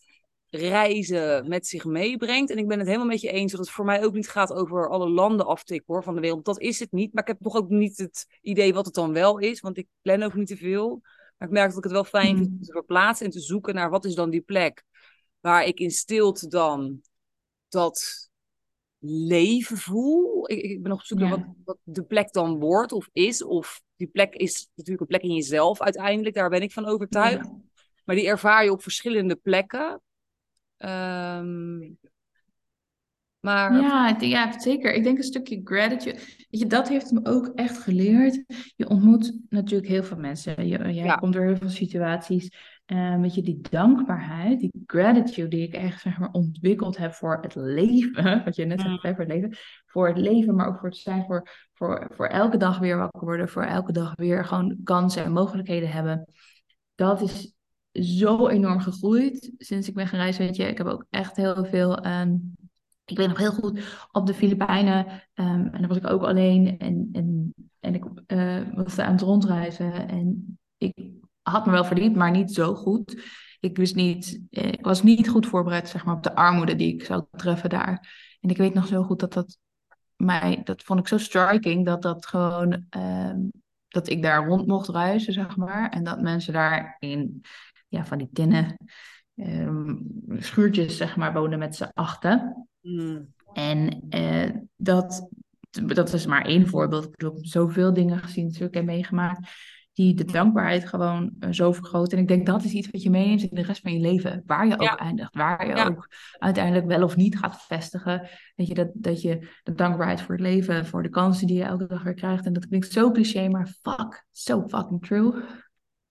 S1: reizen met zich meebrengt. En ik ben het helemaal met je eens dat het voor mij ook niet gaat over alle landen aftikken hoor, van de wereld. Dat is het niet. Maar ik heb nog ook niet het idee wat het dan wel is. Want ik plan ook niet te veel. Maar ik merk dat ik het wel fijn vind
S2: Mm.
S1: om te verplaatsen en te zoeken naar wat is dan die plek. Waar ik in stilte dan dat leven voel. Ik, ik ben nog op zoek naar wat, wat de plek dan wordt of is. Of die plek is natuurlijk een plek in jezelf uiteindelijk. Daar ben ik van overtuigd.
S2: Ja.
S1: Maar die ervaar je op verschillende plekken. Ehm, maar
S2: Ja, ja, zeker. Ik denk een stukje gratitude. Weet je, dat heeft me ook echt geleerd. Je ontmoet natuurlijk heel veel mensen. Je, jij
S1: Ja.
S2: komt door heel veel situaties. En weet je, die dankbaarheid, die gratitude die ik echt zeg maar ontwikkeld heb voor het leven. Wat je net
S1: Mm.
S2: zegt, hè, voor het leven. Voor het leven, maar ook voor het zijn. Voor, voor, voor elke dag weer wakker worden. Voor elke dag weer gewoon kansen en mogelijkheden hebben. Dat is zo enorm gegroeid sinds ik ben gereisd. Weet je, ik heb ook echt heel veel. ehm, ik weet nog heel goed op de Filipijnen. ehm, en dan was ik ook alleen. En, en, en ik eh, was aan het rondreizen. En ik had me wel verdiept, maar niet zo goed. Ik wist niet, eh, ik was niet goed voorbereid zeg maar, op de armoede die ik zou treffen daar. En ik weet nog zo goed dat dat mij, dat vond ik zo striking, dat dat gewoon, ehm, dat ik daar rond mocht reizen, zeg maar. En dat mensen daar in, ja, van die tinnen ehm, schuurtjes, zeg maar, wonen met z'n achten.
S1: mm,
S2: En eh, dat, dat is maar één voorbeeld. Ik bedoel, heb zoveel dingen gezien, natuurlijk en meegemaakt, die de dankbaarheid gewoon eh, zo vergroten. En ik denk dat is iets wat je meeneemt in de rest van je leven. Waar je ook
S1: Ja.
S2: eindigt, waar je
S1: Ja.
S2: ook uiteindelijk wel of niet gaat vestigen. Weet je, dat, dat je de dankbaarheid voor het leven, voor de kansen die je elke dag weer krijgt. En dat klinkt zo cliché, maar fuck, so fucking true.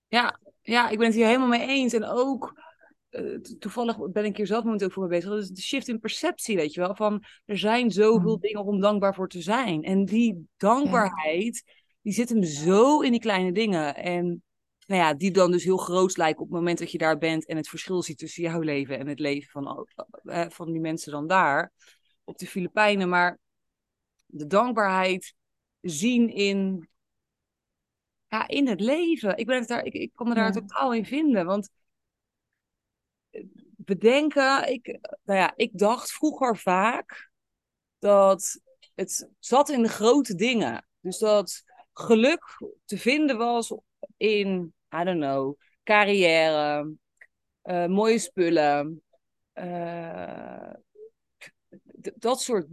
S1: ja, ja, ik ben het hier helemaal mee eens. En ook, eh, to- toevallig ben ik hier zelf momenteel ook voor mee bezig. Dat is de shift in perceptie, weet je wel. Van, er zijn zoveel
S2: Mm.
S1: dingen om dankbaar voor te zijn. En die dankbaarheid, die zit hem zo in die kleine dingen. En nou ja, die dan dus heel groot lijken op het moment dat je daar bent. En het verschil ziet tussen jouw leven en het leven van, eh, van die mensen dan daar. Op de Filipijnen. Maar de dankbaarheid zien in ja, in het leven. Ik, ben het daar, ik, ik kan me daar
S2: Ja.
S1: totaal in vinden. Want eh, bedenken, ik, nou ja, ik dacht vroeger vaak dat het zat in de grote dingen. Dus dat geluk te vinden was in, I don't know, carrière, eh, mooie spullen, eh, dat soort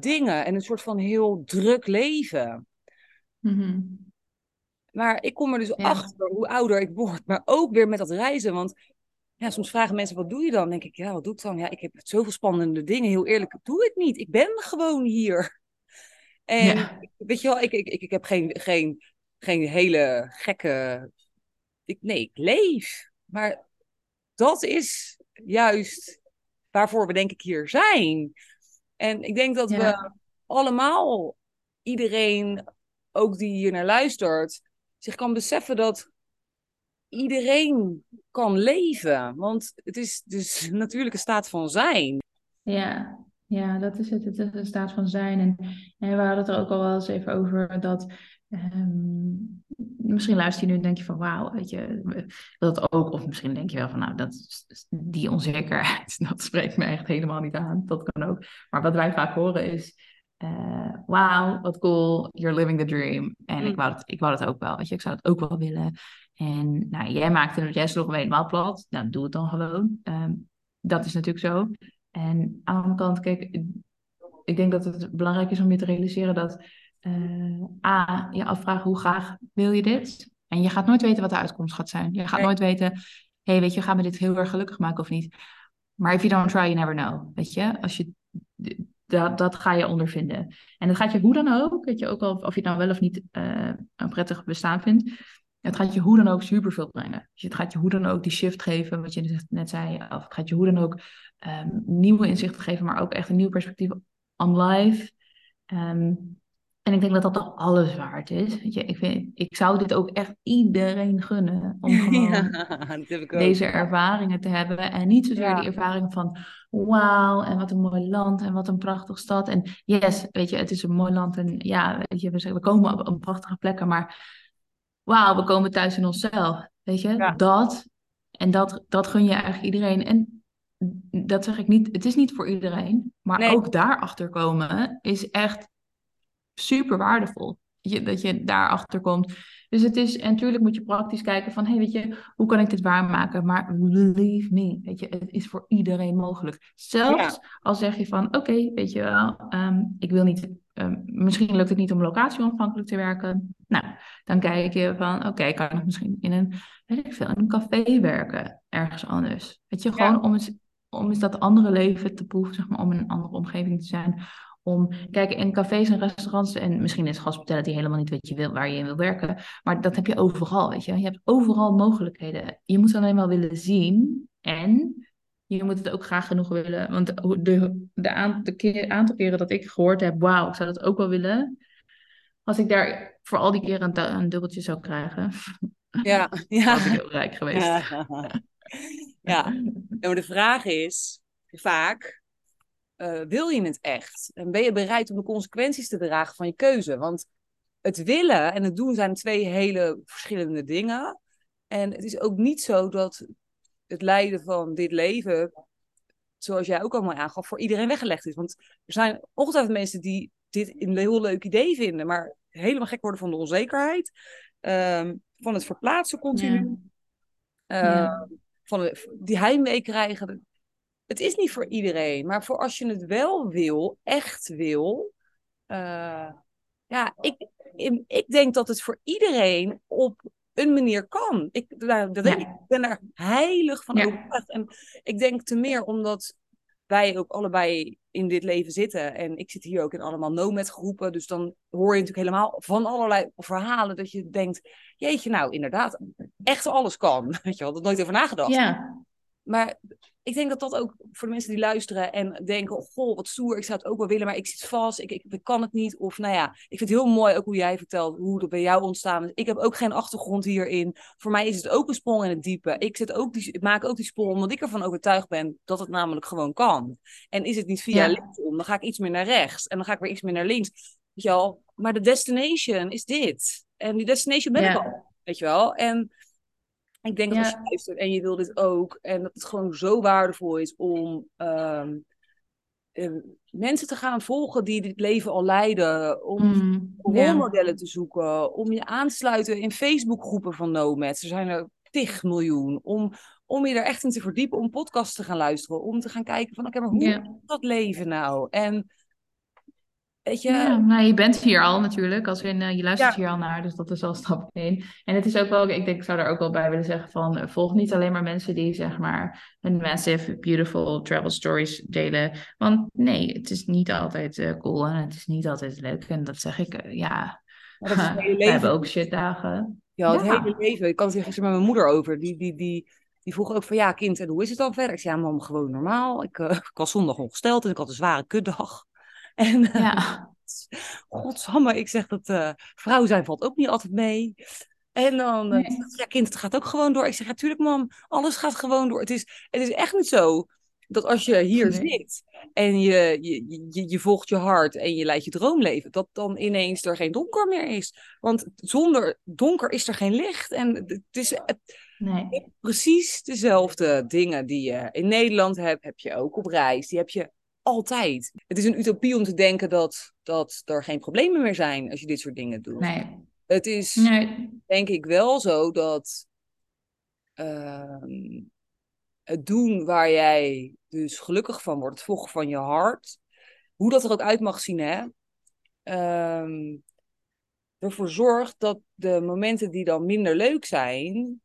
S1: dingen. En een soort van heel druk leven.
S2: Mhm.
S1: Maar ik kom er dus
S2: Ja.
S1: achter hoe ouder ik word. Maar ook weer met dat reizen. Want ja, soms vragen mensen, wat doe je dan? Dan denk ik, ja, wat doe ik dan? Ja, ik heb zoveel spannende dingen. Heel eerlijk, ik doe het niet. Ik ben gewoon hier. En
S2: Ja.
S1: weet je wel, ik, ik, ik, ik heb geen, geen, geen hele gekke... Ik, nee, ik leef. Maar dat is juist waarvoor we denk ik hier zijn. En ik denk dat we allemaal, iedereen, ook die hier naar luistert, zich kan beseffen dat iedereen kan leven. Want het is dus een natuurlijke staat van zijn.
S2: Ja, ja, dat is het. Het is een staat van zijn. En, en we hadden het er ook al wel eens even over dat. ehm, misschien luister je nu en denk je van wauw, weet je, dat ook. Of misschien denk je wel van nou, dat, die onzekerheid, dat spreekt me echt helemaal niet aan. Dat kan ook. Maar wat wij vaak horen is. Eh wauw, wat cool, you're living the dream. En
S1: Mm.
S2: ik, wou het, ik wou dat ook wel, weet je, ik zou het ook wel willen. En nou, jij maakte het, hem helemaal plat. Nou, doe het dan gewoon. Ehm, dat is natuurlijk zo. En aan de andere kant, kijk, ik denk dat het belangrijk is om je te realiseren dat eh, A, je afvragen hoe graag wil je dit? En je gaat nooit weten wat de uitkomst gaat zijn. Je gaat
S1: Nee.
S2: nooit weten, hé, hey, weet je, gaat me dit heel erg gelukkig maken of niet? Maar if you don't try, you never know. Weet je, als je, dat, dat ga je ondervinden. En dat gaat je hoe dan ook, weet je, ook al of je het nou wel of niet eh, een prettig bestaan vindt, het gaat je hoe dan ook superveel brengen. Dus het gaat je hoe dan ook die shift geven, wat je net zei, of het gaat je hoe dan ook ehm, nieuwe inzichten geven, maar ook echt een nieuw perspectief on life. Ehm, En ik denk dat dat toch alles waard is. Weet je, ik, vind, ik zou dit ook echt iedereen gunnen. Om gewoon
S1: Ja,
S2: deze ervaringen te hebben. En niet zozeer
S1: Ja.
S2: die ervaring van wauw, en wat een mooi land en wat een prachtige stad. En yes, weet je, het is een mooi land. En ja, weet je, we, komen op, op prachtige plekken, maar wauw, we komen thuis in onszelf. Weet je,
S1: Ja.
S2: dat. En dat, dat gun je eigenlijk iedereen. En dat zeg ik niet, het is niet voor iedereen. Maar
S1: Nee.
S2: ook daarachter komen is echt super waardevol. Dat je, dat je daarachter komt. Dus het is, en natuurlijk moet je praktisch kijken van, hé, hey, weet je, hoe kan ik dit waarmaken? Maar believe me, weet je, het is voor iedereen mogelijk. Zelfs al zeg je van, oké, weet je wel, ehm, ik wil niet, ehm, misschien lukt het niet om locatie onafhankelijk te werken. Nou, dan kijk je van, oké, kan ik misschien in een, weet ik veel, in een café werken, ergens anders. Weet je, gewoon om, eens, om eens dat andere leven te proeven, zeg maar, om in een andere omgeving te zijn. Om, kijk, in cafés en restaurants, en misschien is hospitality helemaal niet wat je wil, waar je in wil werken, maar dat heb je overal, weet je. Je hebt overal mogelijkheden. Je moet het alleen wel willen zien en je moet het ook graag genoeg willen. Want de, de, de, aan, de keer, aantal keren dat ik gehoord heb, wauw, ik zou dat ook wel willen. Als ik daar voor al die keren een, du- een dubbeltje zou krijgen,
S1: Ja,
S2: was ik
S1: ja.
S2: heel rijk geweest.
S1: Ja. ja. Maar de vraag is vaak, eh, wil je het echt? En ben je bereid om de consequenties te dragen van je keuze? Want het willen en het doen zijn twee hele verschillende dingen. En het is ook niet zo dat het leiden van dit leven, zoals jij ook al mooi aangaf, voor iedereen weggelegd is. Want er zijn ongetwijfeld mensen die dit een heel leuk idee vinden, maar helemaal gek worden van de onzekerheid, ehm, van het verplaatsen continu.
S2: Ja. Ja.
S1: van de, die heimwee krijgen. Het is niet voor iedereen, maar voor als je het wel wil, echt wil. Uh, ja, ik, ik denk dat het voor iedereen op een manier kan. Ik, nou, dat
S2: Ja.
S1: ik, ben daar heilig van
S2: Ja.
S1: overtuigd. En ik denk te meer omdat wij ook allebei in dit leven zitten. En ik zit hier ook in allemaal nomad groepen. Dus dan hoor je natuurlijk helemaal van allerlei verhalen dat je denkt, jeetje, nou inderdaad, echt alles kan. Weet je wel, dat nooit over nagedacht.
S2: Ja.
S1: Maar ik denk dat dat ook voor de mensen die luisteren en denken, oh, goh, wat stoer, ik zou het ook wel willen, maar ik zit vast, ik, ik, ik kan het niet. Of nou ja, ik vind het heel mooi ook hoe jij vertelt, hoe dat bij jou ontstaan is. Ik heb ook geen achtergrond hierin. Voor mij is het ook een sprong in het diepe. Ik, zit ook die, ik maak ook die sprong omdat ik ervan overtuigd ben dat het namelijk gewoon kan. En is het niet via
S2: Ja.
S1: linksom, dan ga ik iets meer naar rechts en dan ga ik weer iets meer naar links. Weet je wel, maar de destination is dit. En die destination ben ik al, weet je wel. En ik denk dat als je luistert en je wil dit ook, en dat het gewoon zo waardevol is om ehm, eh, mensen te gaan volgen die dit leven al leiden, om
S2: Mm,
S1: rolmodellen te zoeken, om je aan te sluiten in Facebookgroepen van nomads. Er zijn er tig miljoen. Om, om je er echt in te verdiepen, om podcasts te gaan luisteren, om te gaan kijken van, oké, maar hoe is dat leven nou? En weet je,
S2: Ja, nou, je bent hier al natuurlijk, als in, eh, je luistert
S1: Ja.
S2: hier al naar, dus dat is al stap 1. En het is ook wel, ik denk, ik zou daar ook wel bij willen zeggen van, eh, volg niet alleen maar mensen die, zeg maar, een massive, beautiful travel stories delen. Want nee, het is niet altijd eh, cool en het is niet altijd leuk. En dat zeg ik, ja,
S1: maar dat is
S2: we hebben ook shitdagen.
S1: Ja, het
S2: Ja.
S1: hele leven. Ik kan het hier gisteren met mijn moeder over. Die, die, die, die vroeg ook van, ja kind, en hoe is het dan verder? Ik zei, ja mam, gewoon normaal. Ik, ik was zondag ongesteld en ik had een zware kutdag. En eh,
S2: Ja,
S1: godsamme, ik zeg dat eh, vrouw zijn valt ook niet altijd mee. En dan, eh,
S2: Nee.
S1: ja kind, het gaat ook gewoon door. Ik zeg, ja tuurlijk mam, alles gaat gewoon door. Het is, het is echt niet zo dat als je hier
S2: Nee.
S1: zit en je, je, je, je volgt je hart en je leidt je droomleven, dat dan ineens er geen donker meer is. Want zonder donker is er geen licht. En het is het-
S2: nee.
S1: precies dezelfde dingen die je in Nederland hebt, heb je ook op reis. Die heb je altijd. Het is een utopie om te denken dat, dat er geen problemen meer zijn als je dit soort dingen doet.
S2: Nee.
S1: Het is
S2: Nee.
S1: denk ik wel zo dat ehm, het doen waar jij dus gelukkig van wordt, het volgen van je hart, hoe dat er ook uit mag zien, hè, ehm, ervoor zorgt dat de momenten die dan minder leuk zijn,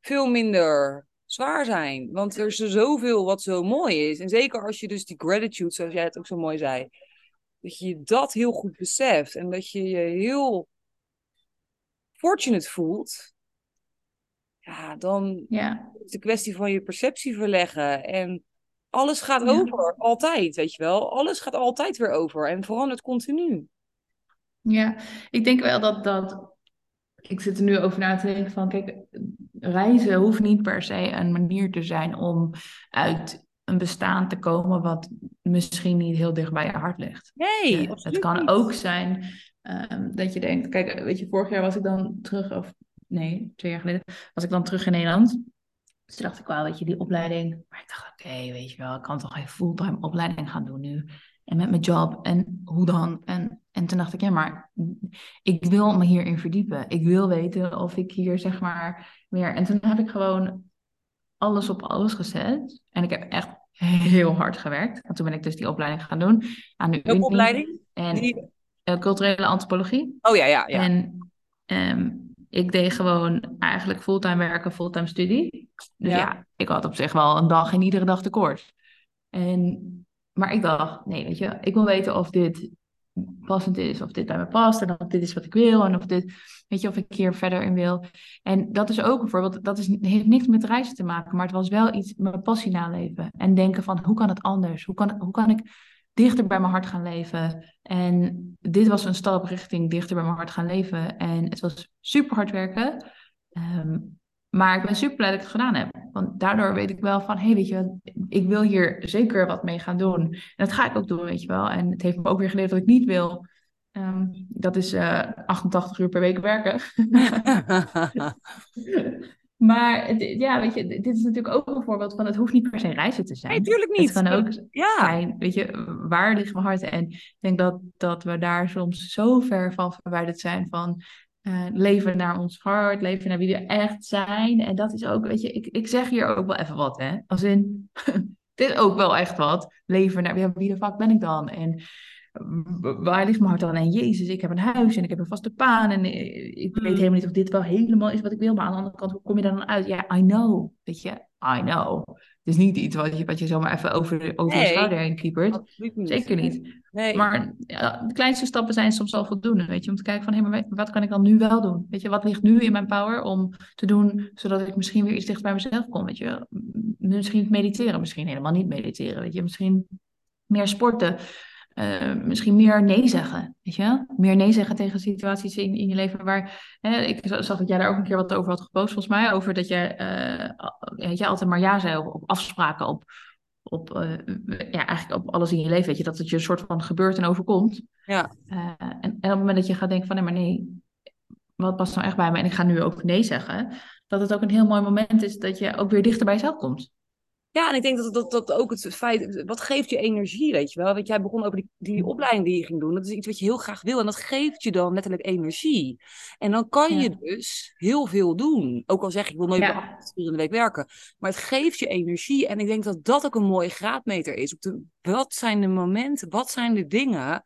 S1: veel minder zwaar zijn. Want er is er zoveel wat zo mooi is. En zeker als je dus die gratitude, zoals jij het ook zo mooi zei, dat je dat heel goed beseft en dat je je heel fortunate voelt, ja, dan
S2: Ja.
S1: is het een kwestie van je perceptie verleggen. En alles gaat
S2: Ja.
S1: over, altijd, weet je wel. Alles gaat altijd weer over en verandert continu.
S2: Ja, ik denk wel dat, dat ik zit er nu over na te denken van, kijk, reizen hoeft niet per se een manier te zijn om uit een bestaan te komen wat misschien niet heel dicht bij je hart ligt.
S1: Nee,
S2: het kan ook zijn um, dat je denkt, kijk, weet je, vorig jaar was ik dan terug, of nee, twee jaar geleden, was ik dan terug in Nederland. Dus toen dacht ik wel, weet je, die opleiding. Maar ik dacht, oké, weet je wel, ik kan toch geen fulltime opleiding gaan doen nu. En met mijn job en hoe dan? En, en toen dacht ik, ja, maar ik wil me hierin verdiepen. Ik wil weten of ik hier zeg maar meer. En toen heb ik gewoon alles op alles gezet. En ik heb echt heel hard gewerkt. En toen ben ik dus die opleiding gaan doen.
S1: Aan de Welke opleiding?
S2: En die... Eh, culturele antropologie.
S1: Oh ja, ja, ja.
S2: En um, ik deed gewoon eigenlijk fulltime werken, fulltime studie. Dus ja. ja. ik had op zich wel een dag en iedere dag tekort. En maar ik dacht, nee, weet je, ik wil weten of dit passend is, of dit bij me past en of dit is wat ik wil en of dit, weet je, of ik hier verder in wil. En dat is ook een voorbeeld, dat is, heeft niks met reizen te maken, maar het was wel iets, mijn passie naleven en denken van, hoe kan het anders? Hoe kan, hoe kan ik dichter bij mijn hart gaan leven? En dit was een stap richting dichter bij mijn hart gaan leven en het was super hard werken. Ehm, maar ik ben super blij dat ik het gedaan heb. Want daardoor weet ik wel van, hé, hey, weet je, ik wil hier zeker wat mee gaan doen. En dat ga ik ook doen, weet je wel. En het heeft me ook weer geleerd dat ik niet wil. Um, dat is uh, eh, 88 uur per week werken. maar ja, weet je, dit is natuurlijk ook een voorbeeld van, het hoeft niet per se reizen te zijn.
S1: Nee, tuurlijk niet.
S2: Het kan ook ja. zijn, weet je, waar ligt mijn hart? En ik denk dat, dat we daar soms zo ver van verwijderd zijn van uh, leven naar ons hart, leven naar wie we echt zijn. En dat is ook, weet je, ik, ik zeg hier ook wel even wat, hè. Als in, dit is ook wel echt wat. Leven naar, ja, wie de fuck ben ik dan? En waar ligt mijn hart dan? En Jezus, ik heb een huis en ik heb een vaste baan. En ik weet mm. helemaal niet of dit wel helemaal is wat ik wil. Maar aan de andere kant, hoe kom je daar dan uit? Ja, I know, weet je, I know. Het is niet iets wat je, wat je zomaar even over, over nee, de schouder heen kiepert. Zeker niet. Nee. Maar ja, de kleinste stappen zijn soms al voldoende, weet je. Om te kijken van, hé, maar wat kan ik dan nu wel doen? Weet je, wat ligt nu in mijn power om te doen, zodat ik misschien weer iets dichter bij mezelf kom, weet je. Misschien mediteren, misschien helemaal niet mediteren, weet je. Misschien meer sporten. Uh, misschien meer nee zeggen, weet je? Meer nee zeggen tegen situaties in, in je leven waar... Hè, ik zag dat jij daar ook een keer wat over had gepost, volgens mij. Over dat jij, uh, weet je, altijd maar ja zei op, op afspraken, op, op, uh, ja, eigenlijk op alles in je leven. Weet je, dat het je een soort van gebeurt en overkomt.
S1: Ja.
S2: En, en, op het moment dat je gaat denken van, nee, maar nee, wat past nou echt bij me? En ik ga nu ook nee zeggen. Dat het ook een heel mooi moment is dat je ook weer dichter bij jezelf komt.
S1: Ja, en ik denk dat, dat, dat ook het feit, wat geeft je energie, weet je wel? Want jij begon over die, die mm. opleiding die je ging doen. Dat is iets wat je heel graag wil en dat geeft je dan letterlijk energie. En dan kan je dus heel veel doen. Ook al zeg ik, ik wil nooit ja. uur in de week werken. Maar het geeft je energie en ik denk dat dat ook een mooie graadmeter is. Op de, wat zijn de momenten, wat zijn de dingen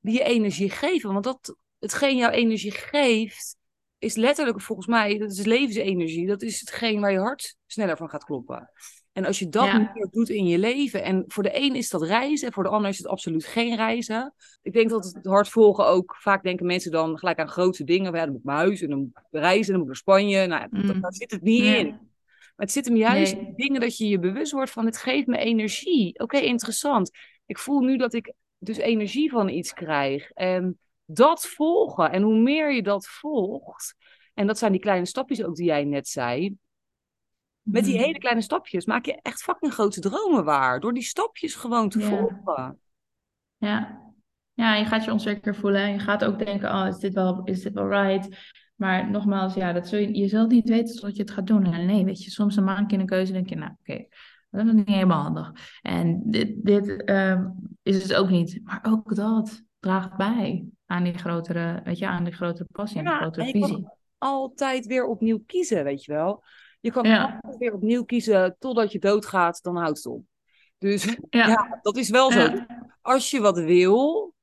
S1: die je energie geven? Want dat, hetgeen jouw energie geeft, is letterlijk volgens mij, dat is levensenergie. Dat is hetgeen waar je hart sneller van gaat kloppen. En als je dat meer doet in je leven, en voor de een is dat reizen, en voor de ander is het absoluut geen reizen. Ik denk dat het hard volgen ook, vaak denken mensen dan gelijk aan grote dingen. Ja, dan moet ik mijn huis en dan moet ik reizen, dan moet ik naar Spanje. Nou, mm. daar zit het niet in. Maar het zit hem juist in dingen dat je je bewust wordt van, het geeft me energie. Oké, interessant. Ik voel nu dat ik dus energie van iets krijg. En dat volgen, en hoe meer je dat volgt, en dat zijn die kleine stapjes ook die jij net zei, met die mhm. hele kleine stapjes maak je echt fucking grote dromen waar. Door die stapjes gewoon te volgen.
S2: Ja. ja, je gaat je onzeker voelen. En je gaat ook denken, oh, is dit wel, is dit wel right? Maar nogmaals, ja, dat zul je, je zult niet weten tot je het gaat doen. En nee, weet je, soms een maand in een keuze denk je, nou oké, dat is niet helemaal handig. En dit, dit ehm, is het ook niet. Maar ook dat draagt bij aan die grotere, weet je, aan die grotere passie, aan die grotere visie.
S1: Altijd weer opnieuw kiezen, weet je wel. Je kan ja. weer opnieuw kiezen totdat je doodgaat, dan houdt het op. Dus ja, dat is wel zo. Als je wat wil,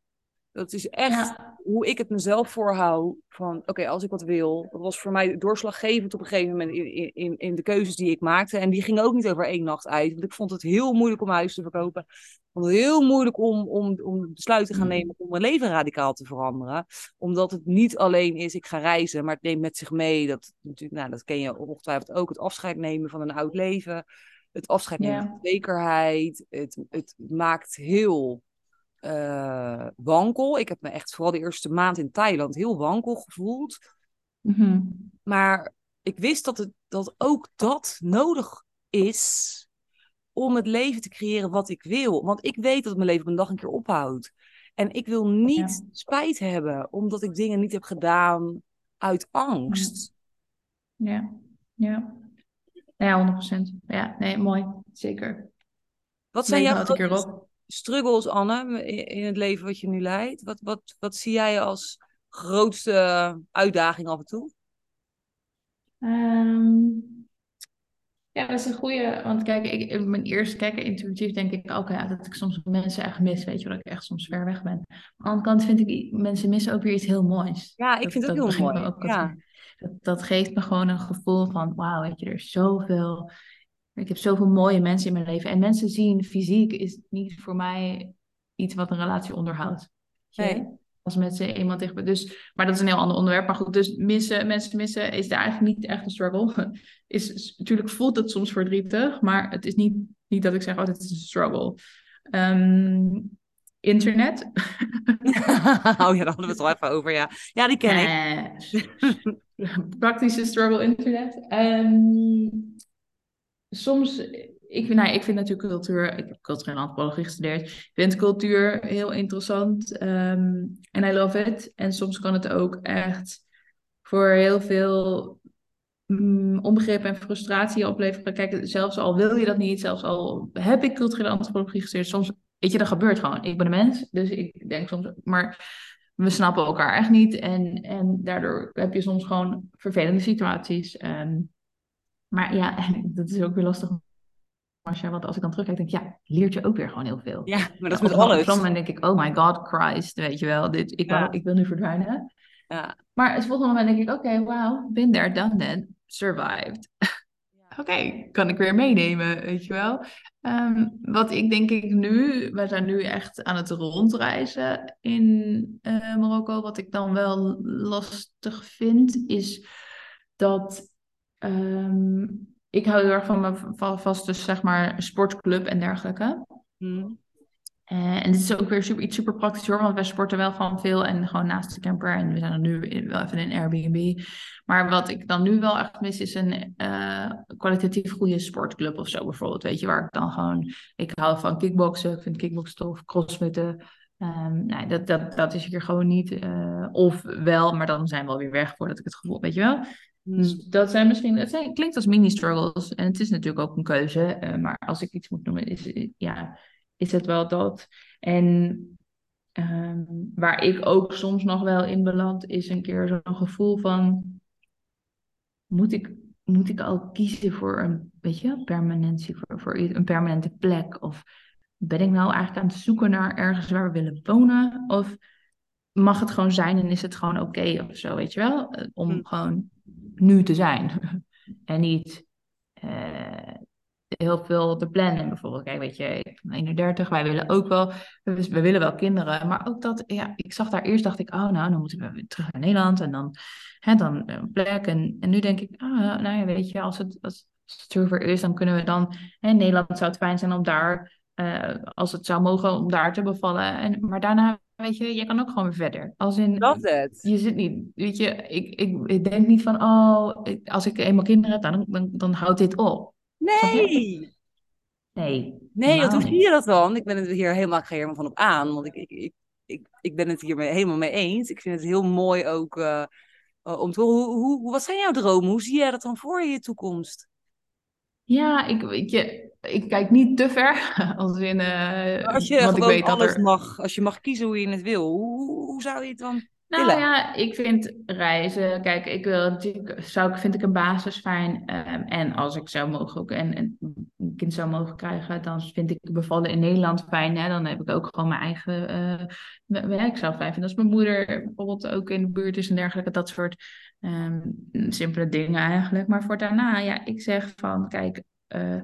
S1: dat is echt hoe ik het mezelf voorhoud. Van oké, als ik wat wil. Dat was voor mij doorslaggevend op een gegeven moment in, in, in de keuzes die ik maakte. En die gingen ook niet over één nacht uit. Want ik vond het heel moeilijk om huis te verkopen. Ik vond het heel moeilijk om, om, om besluiten te gaan mm. nemen om mijn leven radicaal te veranderen. Omdat het niet alleen is, ik ga reizen, maar het neemt met zich mee. Dat, natuurlijk, nou, dat ken je ongetwijfeld ook. Het afscheid nemen van een oud leven. Het afscheid nemen van zekerheid. Het, het maakt heel eh, wankel. Ik heb me echt vooral de eerste maand in Thailand heel wankel gevoeld.
S2: Mhm.
S1: Maar ik wist dat, het, dat ook dat nodig is om het leven te creëren wat ik wil. Want ik weet dat mijn leven op een dag een keer ophoudt. En ik wil niet
S2: Ja.
S1: spijt hebben omdat ik dingen niet heb gedaan uit angst.
S2: Ja, ja. Ja, 100%. Ja, nee, mooi. Zeker.
S1: Wat zijn
S2: Leven
S1: jouw
S2: houdt een keer
S1: grootste
S2: op.
S1: struggles, Anne, in in het leven wat je nu leidt? Wat, wat, wat zie jij als grootste uitdaging af en toe?
S2: Ehm, ja, dat is een goede. Want kijk, ik, ik- mijn eerste kijken, intuïtief denk ik ook ja, dat ik soms mensen echt mis. Weet je, dat ik echt soms ver weg ben. Aan de andere kant vind ik mensen missen ook weer iets heel moois.
S1: Ja, ik
S2: Dat,
S1: vind het
S2: dat
S1: ook heel mooi.
S2: ook
S1: Ja.
S2: dat, dat geeft me gewoon een gevoel van, wauw, weet je, er is zoveel. Ik heb zoveel mooie mensen in mijn leven. En mensen zien fysiek is niet voor mij iets wat een relatie onderhoudt.
S1: Nee.
S2: Als mensen iemand tegen. Dus, maar dat is een heel ander onderwerp. Maar goed, dus missen, mensen missen is daar eigenlijk niet echt een struggle. Is, is- natuurlijk voelt het soms verdrietig, maar het is niet, niet dat ik zeg, oh, dit is een struggle. Ehm, internet.
S1: oh ja, daar hadden we het al even over, ja. Ja, die ken ik.
S2: Eh, praktische struggle internet. Ehm, soms, ik, nou, ik vind natuurlijk cultuur, ik heb culturele antropologie gestudeerd. Ik vind cultuur heel interessant ehm, en I love it. En soms kan het ook echt voor heel veel mm, onbegrip en frustratie opleveren. Kijk, zelfs al wil je dat niet, zelfs al heb ik culturele antropologie gestudeerd, soms, weet je, dat gebeurt gewoon. Ik ben een mens, dus ik denk soms, maar we snappen elkaar echt niet. En, en daardoor heb je soms gewoon vervelende situaties. Ehm, maar ja, dat is ook weer lastig. Marcia, want als ik dan terugkijk, denk ik, ja, leert je ook weer gewoon heel veel.
S1: Ja, maar dat is met alles.
S2: moment denk ik, oh my god, Christ, weet je wel, dit, ik,
S1: Ja.
S2: wou, ik wil nu verdwijnen.
S1: Ja.
S2: Maar het volgende moment denk ik, oké, wow, been there, done that, survived. Oké, kan ik weer meenemen, weet je wel. Ehm, wat ik denk ik nu, we zijn nu echt aan het rondreizen in eh, Marokko. Wat ik dan wel lastig vind, is dat ehm, ik hou heel erg van mijn va- vaste, zeg maar, sportclub en dergelijke.
S1: Hm.
S2: Eh, en dit is ook weer super, iets super praktisch hoor, want wij sporten wel gewoon veel en gewoon naast de camper. En we zijn dan nu in- wel even in een Airbnb. Maar wat ik dan nu wel echt mis, is een eh, kwalitatief goede sportclub of zo bijvoorbeeld. Weet je, waar ik dan gewoon... Ik hou van kickboksen, ik vind kickboksen tof, crossfitten. Ehm nee, dat, dat, dat is hier gewoon niet. eh, of wel, maar dan zijn we alweer weg voordat ik het gevoel... Weet je wel? Dus
S1: Hm.
S2: dat zijn misschien, het zijn, klinkt als mini-struggles en het is natuurlijk ook een keuze. eh, maar als ik iets moet noemen, is, eh, ja, is het wel dat. En ehm, waar ik ook soms nog wel in beland, is een keer zo'n gevoel van: moet ik, moet ik al kiezen voor een weet je, permanentie, voor, voor een permanente plek? Of ben ik nou eigenlijk aan het zoeken naar ergens waar we willen wonen? Of mag het gewoon zijn en is het gewoon oké of zo, weet je wel? Eh, Om
S1: Hm.
S2: gewoon nu te zijn. en niet eh, heel veel te plannen. Bijvoorbeeld, kijk, weet je, ik ben 31, wij willen ook wel, we, we willen wel kinderen. Maar ook dat, ja, ik zag daar eerst, dacht ik, oh nou, dan moeten we weer terug naar Nederland. En dan, hè, dan een plek. En, en nu denk ik, ah, nou ja, weet je, als het, als het zover is, dan kunnen we dan, hè, in Nederland zou het fijn zijn om daar, eh, als het zou mogen, om daar te bevallen. En, maar daarna, weet je, je kan ook gewoon weer verder. Als in,
S1: Love it.
S2: je zit niet, weet je, ik, ik, ik denk niet van, oh, als ik eenmaal kinderen heb, dan, dan, dan houdt dit op.
S1: Nee!
S2: Nee.
S1: Nee, want
S2: helemaal
S1: hoe zie je dat dan? Ik ben het hier helemaal, ik ga hier helemaal van op aan. Want ik, ik, ik, ik, ik ben het hier mee, helemaal mee eens. Ik vind het heel mooi ook eh, om te horen. Hoe, hoe, wat zijn jouw dromen? Hoe zie jij dat dan voor je, je toekomst?
S2: Ja, ik, weet je, ik kijk niet te ver, als in,
S1: Maar Als je
S2: want ik weet dat er...
S1: mag, als je mag kiezen hoe je het wil, hoe, hoe- zou je het dan
S2: Nou
S1: willen?
S2: ja, ik vind reizen, kijk, ik wil natuurlijk, zou, ik- vind ik een basis fijn. ehm, en als ik zou mogen ook en, en een kind zou mogen krijgen, dan vind ik bevallen in Nederland fijn. Hè? Dan heb ik ook gewoon mijn eigen w- werk zelf fijn. vinden. Als mijn moeder bijvoorbeeld ook in de buurt is en dergelijke, dat soort ehm, simpele dingen eigenlijk. Maar voor daarna, ja, ik zeg van, kijk, eh,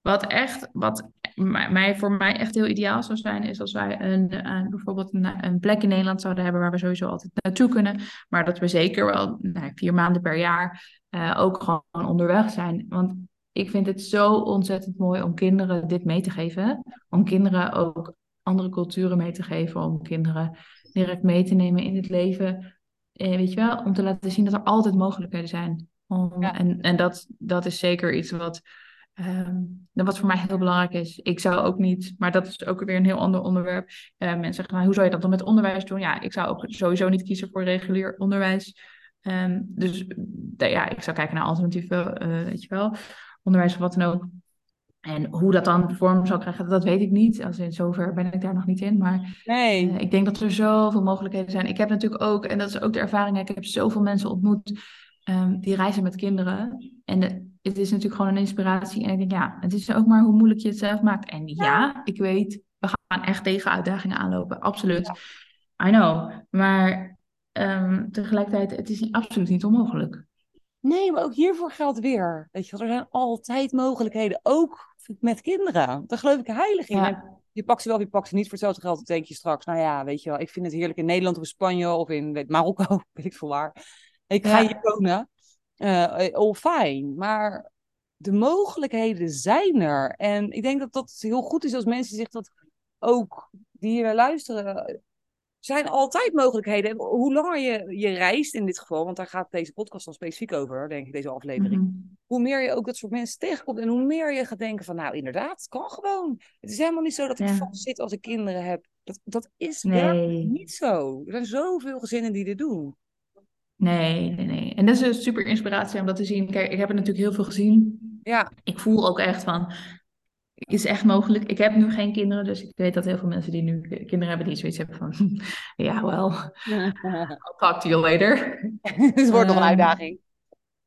S2: wat echt, wat mij, voor mij echt heel ideaal zou zijn, is als wij een, eh, bijvoorbeeld een, een plek in Nederland zouden hebben waar we sowieso altijd naartoe kunnen. Maar dat we zeker wel nou, vier maanden per jaar eh, ook gewoon onderweg zijn. Want ik vind het zo ontzettend mooi om kinderen dit mee te geven. Om kinderen ook andere culturen mee te geven, om kinderen direct mee te nemen in het leven. Eh, weet je wel, om te laten zien dat er altijd mogelijkheden zijn. Om, En, en dat, dat is zeker iets wat, um, wat voor mij heel belangrijk is. Ik zou ook niet, maar dat is ook weer een heel ander onderwerp. Uh, mensen zeggen, hoe zou je dat dan met onderwijs doen? Ja, ik zou ook sowieso niet kiezen voor regulier onderwijs. Um, dus ja, ik zou kijken naar alternatieven, uh, weet je wel, onderwijs of wat dan ook. En hoe dat dan vorm zou krijgen, dat weet ik niet. Als in zover ben ik daar nog niet in. Maar nee. Uh, ik denk dat er zoveel mogelijkheden zijn. Ik heb natuurlijk ook, en dat is ook de ervaring, ik heb zoveel mensen ontmoet um, die reizen met kinderen. En de, het is natuurlijk gewoon een inspiratie. En ik denk, ja, het is ook maar hoe moeilijk je het zelf maakt. En ja, ik weet, we gaan echt tegen uitdagingen aanlopen. Absoluut. I know. Maar um, tegelijkertijd, het is absoluut niet onmogelijk.
S1: Nee, maar ook hiervoor geldt weer. Weet je, er zijn altijd mogelijkheden, ook met kinderen. Daar geloof ik heilig in. Je pakt ze wel, je pakt ze niet. Voor hetzelfde geld denk je straks, nou ja, weet je wel, ik vind het heerlijk in Nederland of in Spanje of in weet, Marokko, weet ik veel waar. Ik ga hier wonen. Uh, all fijn. Maar de mogelijkheden zijn er. En ik denk dat dat heel goed is als mensen zich dat ook, die hier luisteren, zijn altijd mogelijkheden. hoe langer je, je reist in dit geval, want daar gaat deze podcast dan specifiek over, denk ik, deze aflevering. Mhm. Hoe meer je ook dat soort mensen tegenkomt en hoe meer je gaat denken van, nou inderdaad, het kan gewoon. Het is helemaal niet zo dat ik vast zit als ik kinderen heb. Dat, dat is nee. niet zo. Er zijn zoveel gezinnen die dit doen.
S2: Nee, nee, nee. En dat is een super inspiratie om dat te zien. Kijk, ik heb het natuurlijk heel veel gezien. Ja. Ik voel ook echt van, is echt mogelijk. Ik heb nu geen kinderen, dus ik weet dat heel veel mensen die nu kinderen hebben, die zoiets hebben van, ja, wel, I'll talk to you later.
S1: het wordt nog een ehm, uitdaging.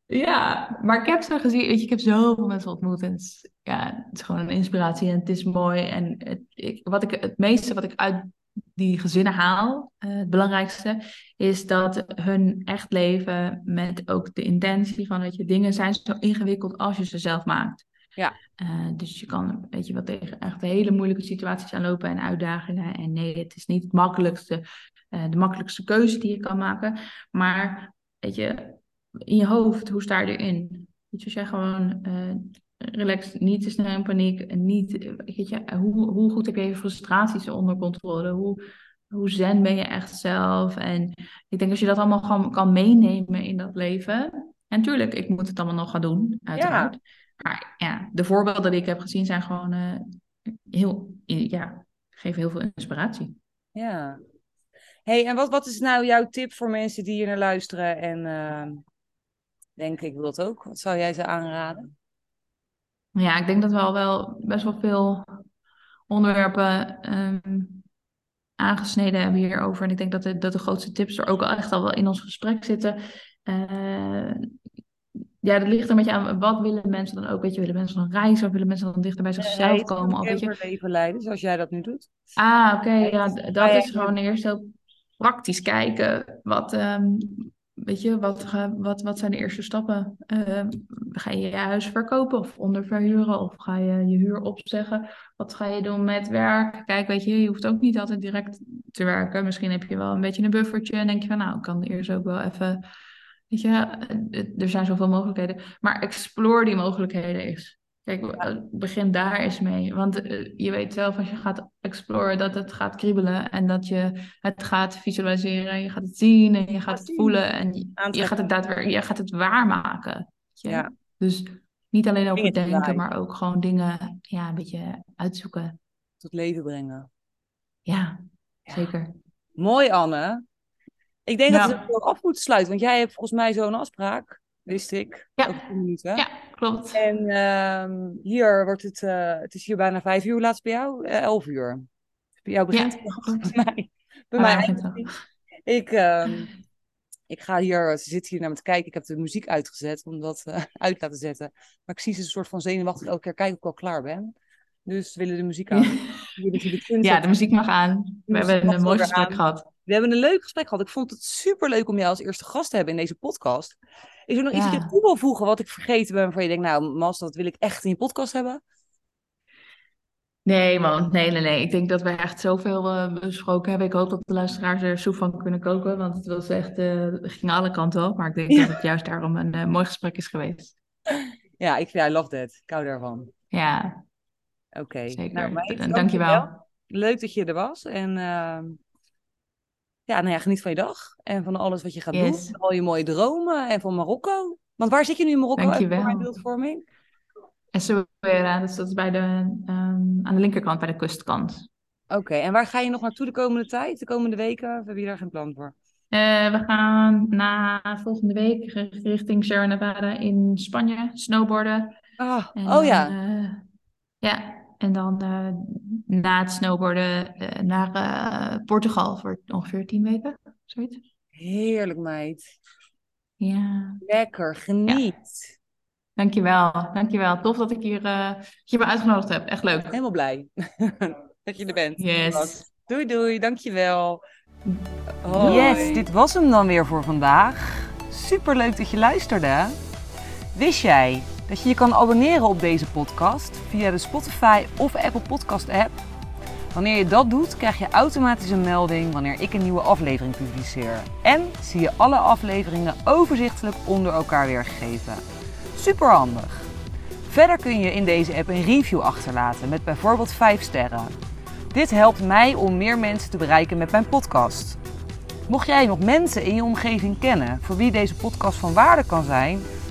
S2: Ja, maar ik heb zo gezien, weet je, ik heb zoveel mensen ontmoet en het is, ja, het is gewoon een inspiratie en het is mooi. En het, ik, wat ik, het meeste wat ik uit die gezinnen haal, uh, het belangrijkste, is dat hun echt leven met ook de intentie van, weet je, dingen zijn zo ingewikkeld als je ze zelf maakt. Ja. Uh, dus je kan, weet je, wat tegen echt hele moeilijke situaties aanlopen en uitdagingen. En nee, het is niet het makkelijkste, uh, de makkelijkste keuze die je kan maken. Maar, weet je, in je hoofd, hoe sta je erin? Weet je, als jij gewoon uh, relaxed, niet te snel in paniek, niet, weet je, hoe, hoe goed heb je je frustraties onder controle? Hoe, hoe zen ben je echt zelf? En ik denk als je dat allemaal gewoon kan meenemen in dat leven. En tuurlijk, ik moet het allemaal nog gaan doen, uiteraard. Ja. Maar ja, de voorbeelden die ik heb gezien zijn gewoon uh, heel, ja, geven heel veel inspiratie.
S1: Ja. hey, en wat, wat is nou jouw tip voor mensen die hier naar luisteren en uh, denken, ik wil dat ook? Wat zou jij ze aanraden?
S2: Ja, ik denk dat we al wel best wel veel onderwerpen um, aangesneden hebben hierover. En ik denk dat de, dat de grootste tips er ook echt al wel in ons gesprek zitten. Uh, ja, dat ligt er een beetje aan. Wat willen mensen dan ook? Weet je, willen mensen dan reizen of willen mensen dan dichter bij zichzelf komen? Of weet
S1: je... leven leiden, zoals jij dat nu doet.
S2: Ah, oké. ja, dat is gewoon eerst heel praktisch kijken. Wat, um, weet je, wat, wat, wat zijn de eerste stappen? Uh, ga je je huis verkopen of onderverhuren? Of ga je je huur opzeggen? Wat ga je doen met werk? Kijk, weet je, je hoeft ook niet altijd direct te werken. Misschien heb je wel een beetje een buffertje en denk je van, nou, ik kan eerst ook wel even Weet je, er zijn zoveel mogelijkheden. Maar explore die mogelijkheden eens. Kijk, eh, begin daar eens mee. Want eh, je weet zelf als je gaat exploren dat het gaat kriebelen. En dat je het gaat visualiseren. Je gaat het zien en je gaat het voelen. En je, gaat het daadwerkelijk, je gaat het waarmaken. Ja. Dus niet alleen over denken, maar ook gewoon dingen ja, een beetje uitzoeken.
S1: Tot leven brengen.
S2: Ja, zeker.
S1: Mooi Anne. Ik denk dat we het af moeten sluiten, want jij hebt volgens mij zo'n afspraak, wist ik.
S2: Ja, minuten. ja klopt.
S1: En uh, hier wordt het, uh, het is hier bijna vijf uur, laatst bij jou, uh, elf uur. Bij jou begint ja, het bij mij. Bij mij ik, uh, ik ga hier, ze zit hier naar me te kijken. Ik heb de muziek uitgezet om dat uh, uit te laten zetten. Maar ik zie ze een soort van zenuwachtig elke keer kijken of ik al klaar ben. Dus willen de muziek aan.
S2: ja, de muziek mag aan. We hebben een mooi gesprek gehad.
S1: We hebben een leuk gesprek gehad. Ik vond het super leuk om jou als eerste gast te hebben in deze podcast. Is er nog iets dat je toe wil voegen wat ik vergeten ben, waarvan je denkt, nou, Mas, dat wil ik echt in je podcast hebben?
S2: Nee, man. Nee, nee, nee. Ik denk dat we echt zoveel uh, besproken hebben. Ik hoop dat de luisteraars er soep van kunnen koken. Want het was echt, uh, ging alle kanten op. Maar ik denk dat het juist daarom een uh, mooi gesprek is geweest.
S1: Ja, ik I love that. Ik hou daarvan.
S2: Ja.
S1: Oké.
S2: Zeker. Nou, Dankjewel.
S1: Leuk dat je er was. En uh, ja, nou ja, geniet van je dag. En van alles wat je gaat
S2: Yes.
S1: doen. Al je mooie dromen. En van Marokko. Want waar zit je nu in Marokko?
S2: Dankjewel.
S1: Mijn beeldvorming.
S2: Essaouira, dus dat is bij de, ehm, aan de linkerkant, bij de kustkant.
S1: Oké, en waar ga je nog naartoe de komende tijd? De komende weken? Of heb je daar geen plan voor?
S2: Eh, we gaan na volgende week richting Sierra Nevada in Spanje snowboarden. En
S1: oh ja.
S2: eh, ja, en dan eh, na het snowboarden eh, naar eh, Portugal voor ongeveer tien weken, zoiets.
S1: Heerlijk, meid.
S2: Ja,
S1: Lekker, geniet.
S2: dankjewel, dankjewel. Tof dat ik hier, eh, je me uitgenodigd hebt. Echt leuk.
S1: Helemaal blij dat je er bent.
S2: Yes.
S1: Doei, doei. Dankjewel.
S2: Hoi.
S1: Yes, dit was hem dan weer voor vandaag. Super leuk dat je luisterde. Wist jij dat je je kan abonneren op deze podcast via de Spotify of Apple Podcast app? Wanneer je dat doet, krijg je automatisch een melding wanneer ik een nieuwe aflevering publiceer. En zie je alle afleveringen overzichtelijk onder elkaar weergegeven. Super handig. Verder kun je in deze app een review achterlaten met bijvoorbeeld 5 sterren. Dit helpt mij om meer mensen te bereiken met mijn podcast. Mocht jij nog mensen in je omgeving kennen voor wie deze podcast van waarde kan zijn,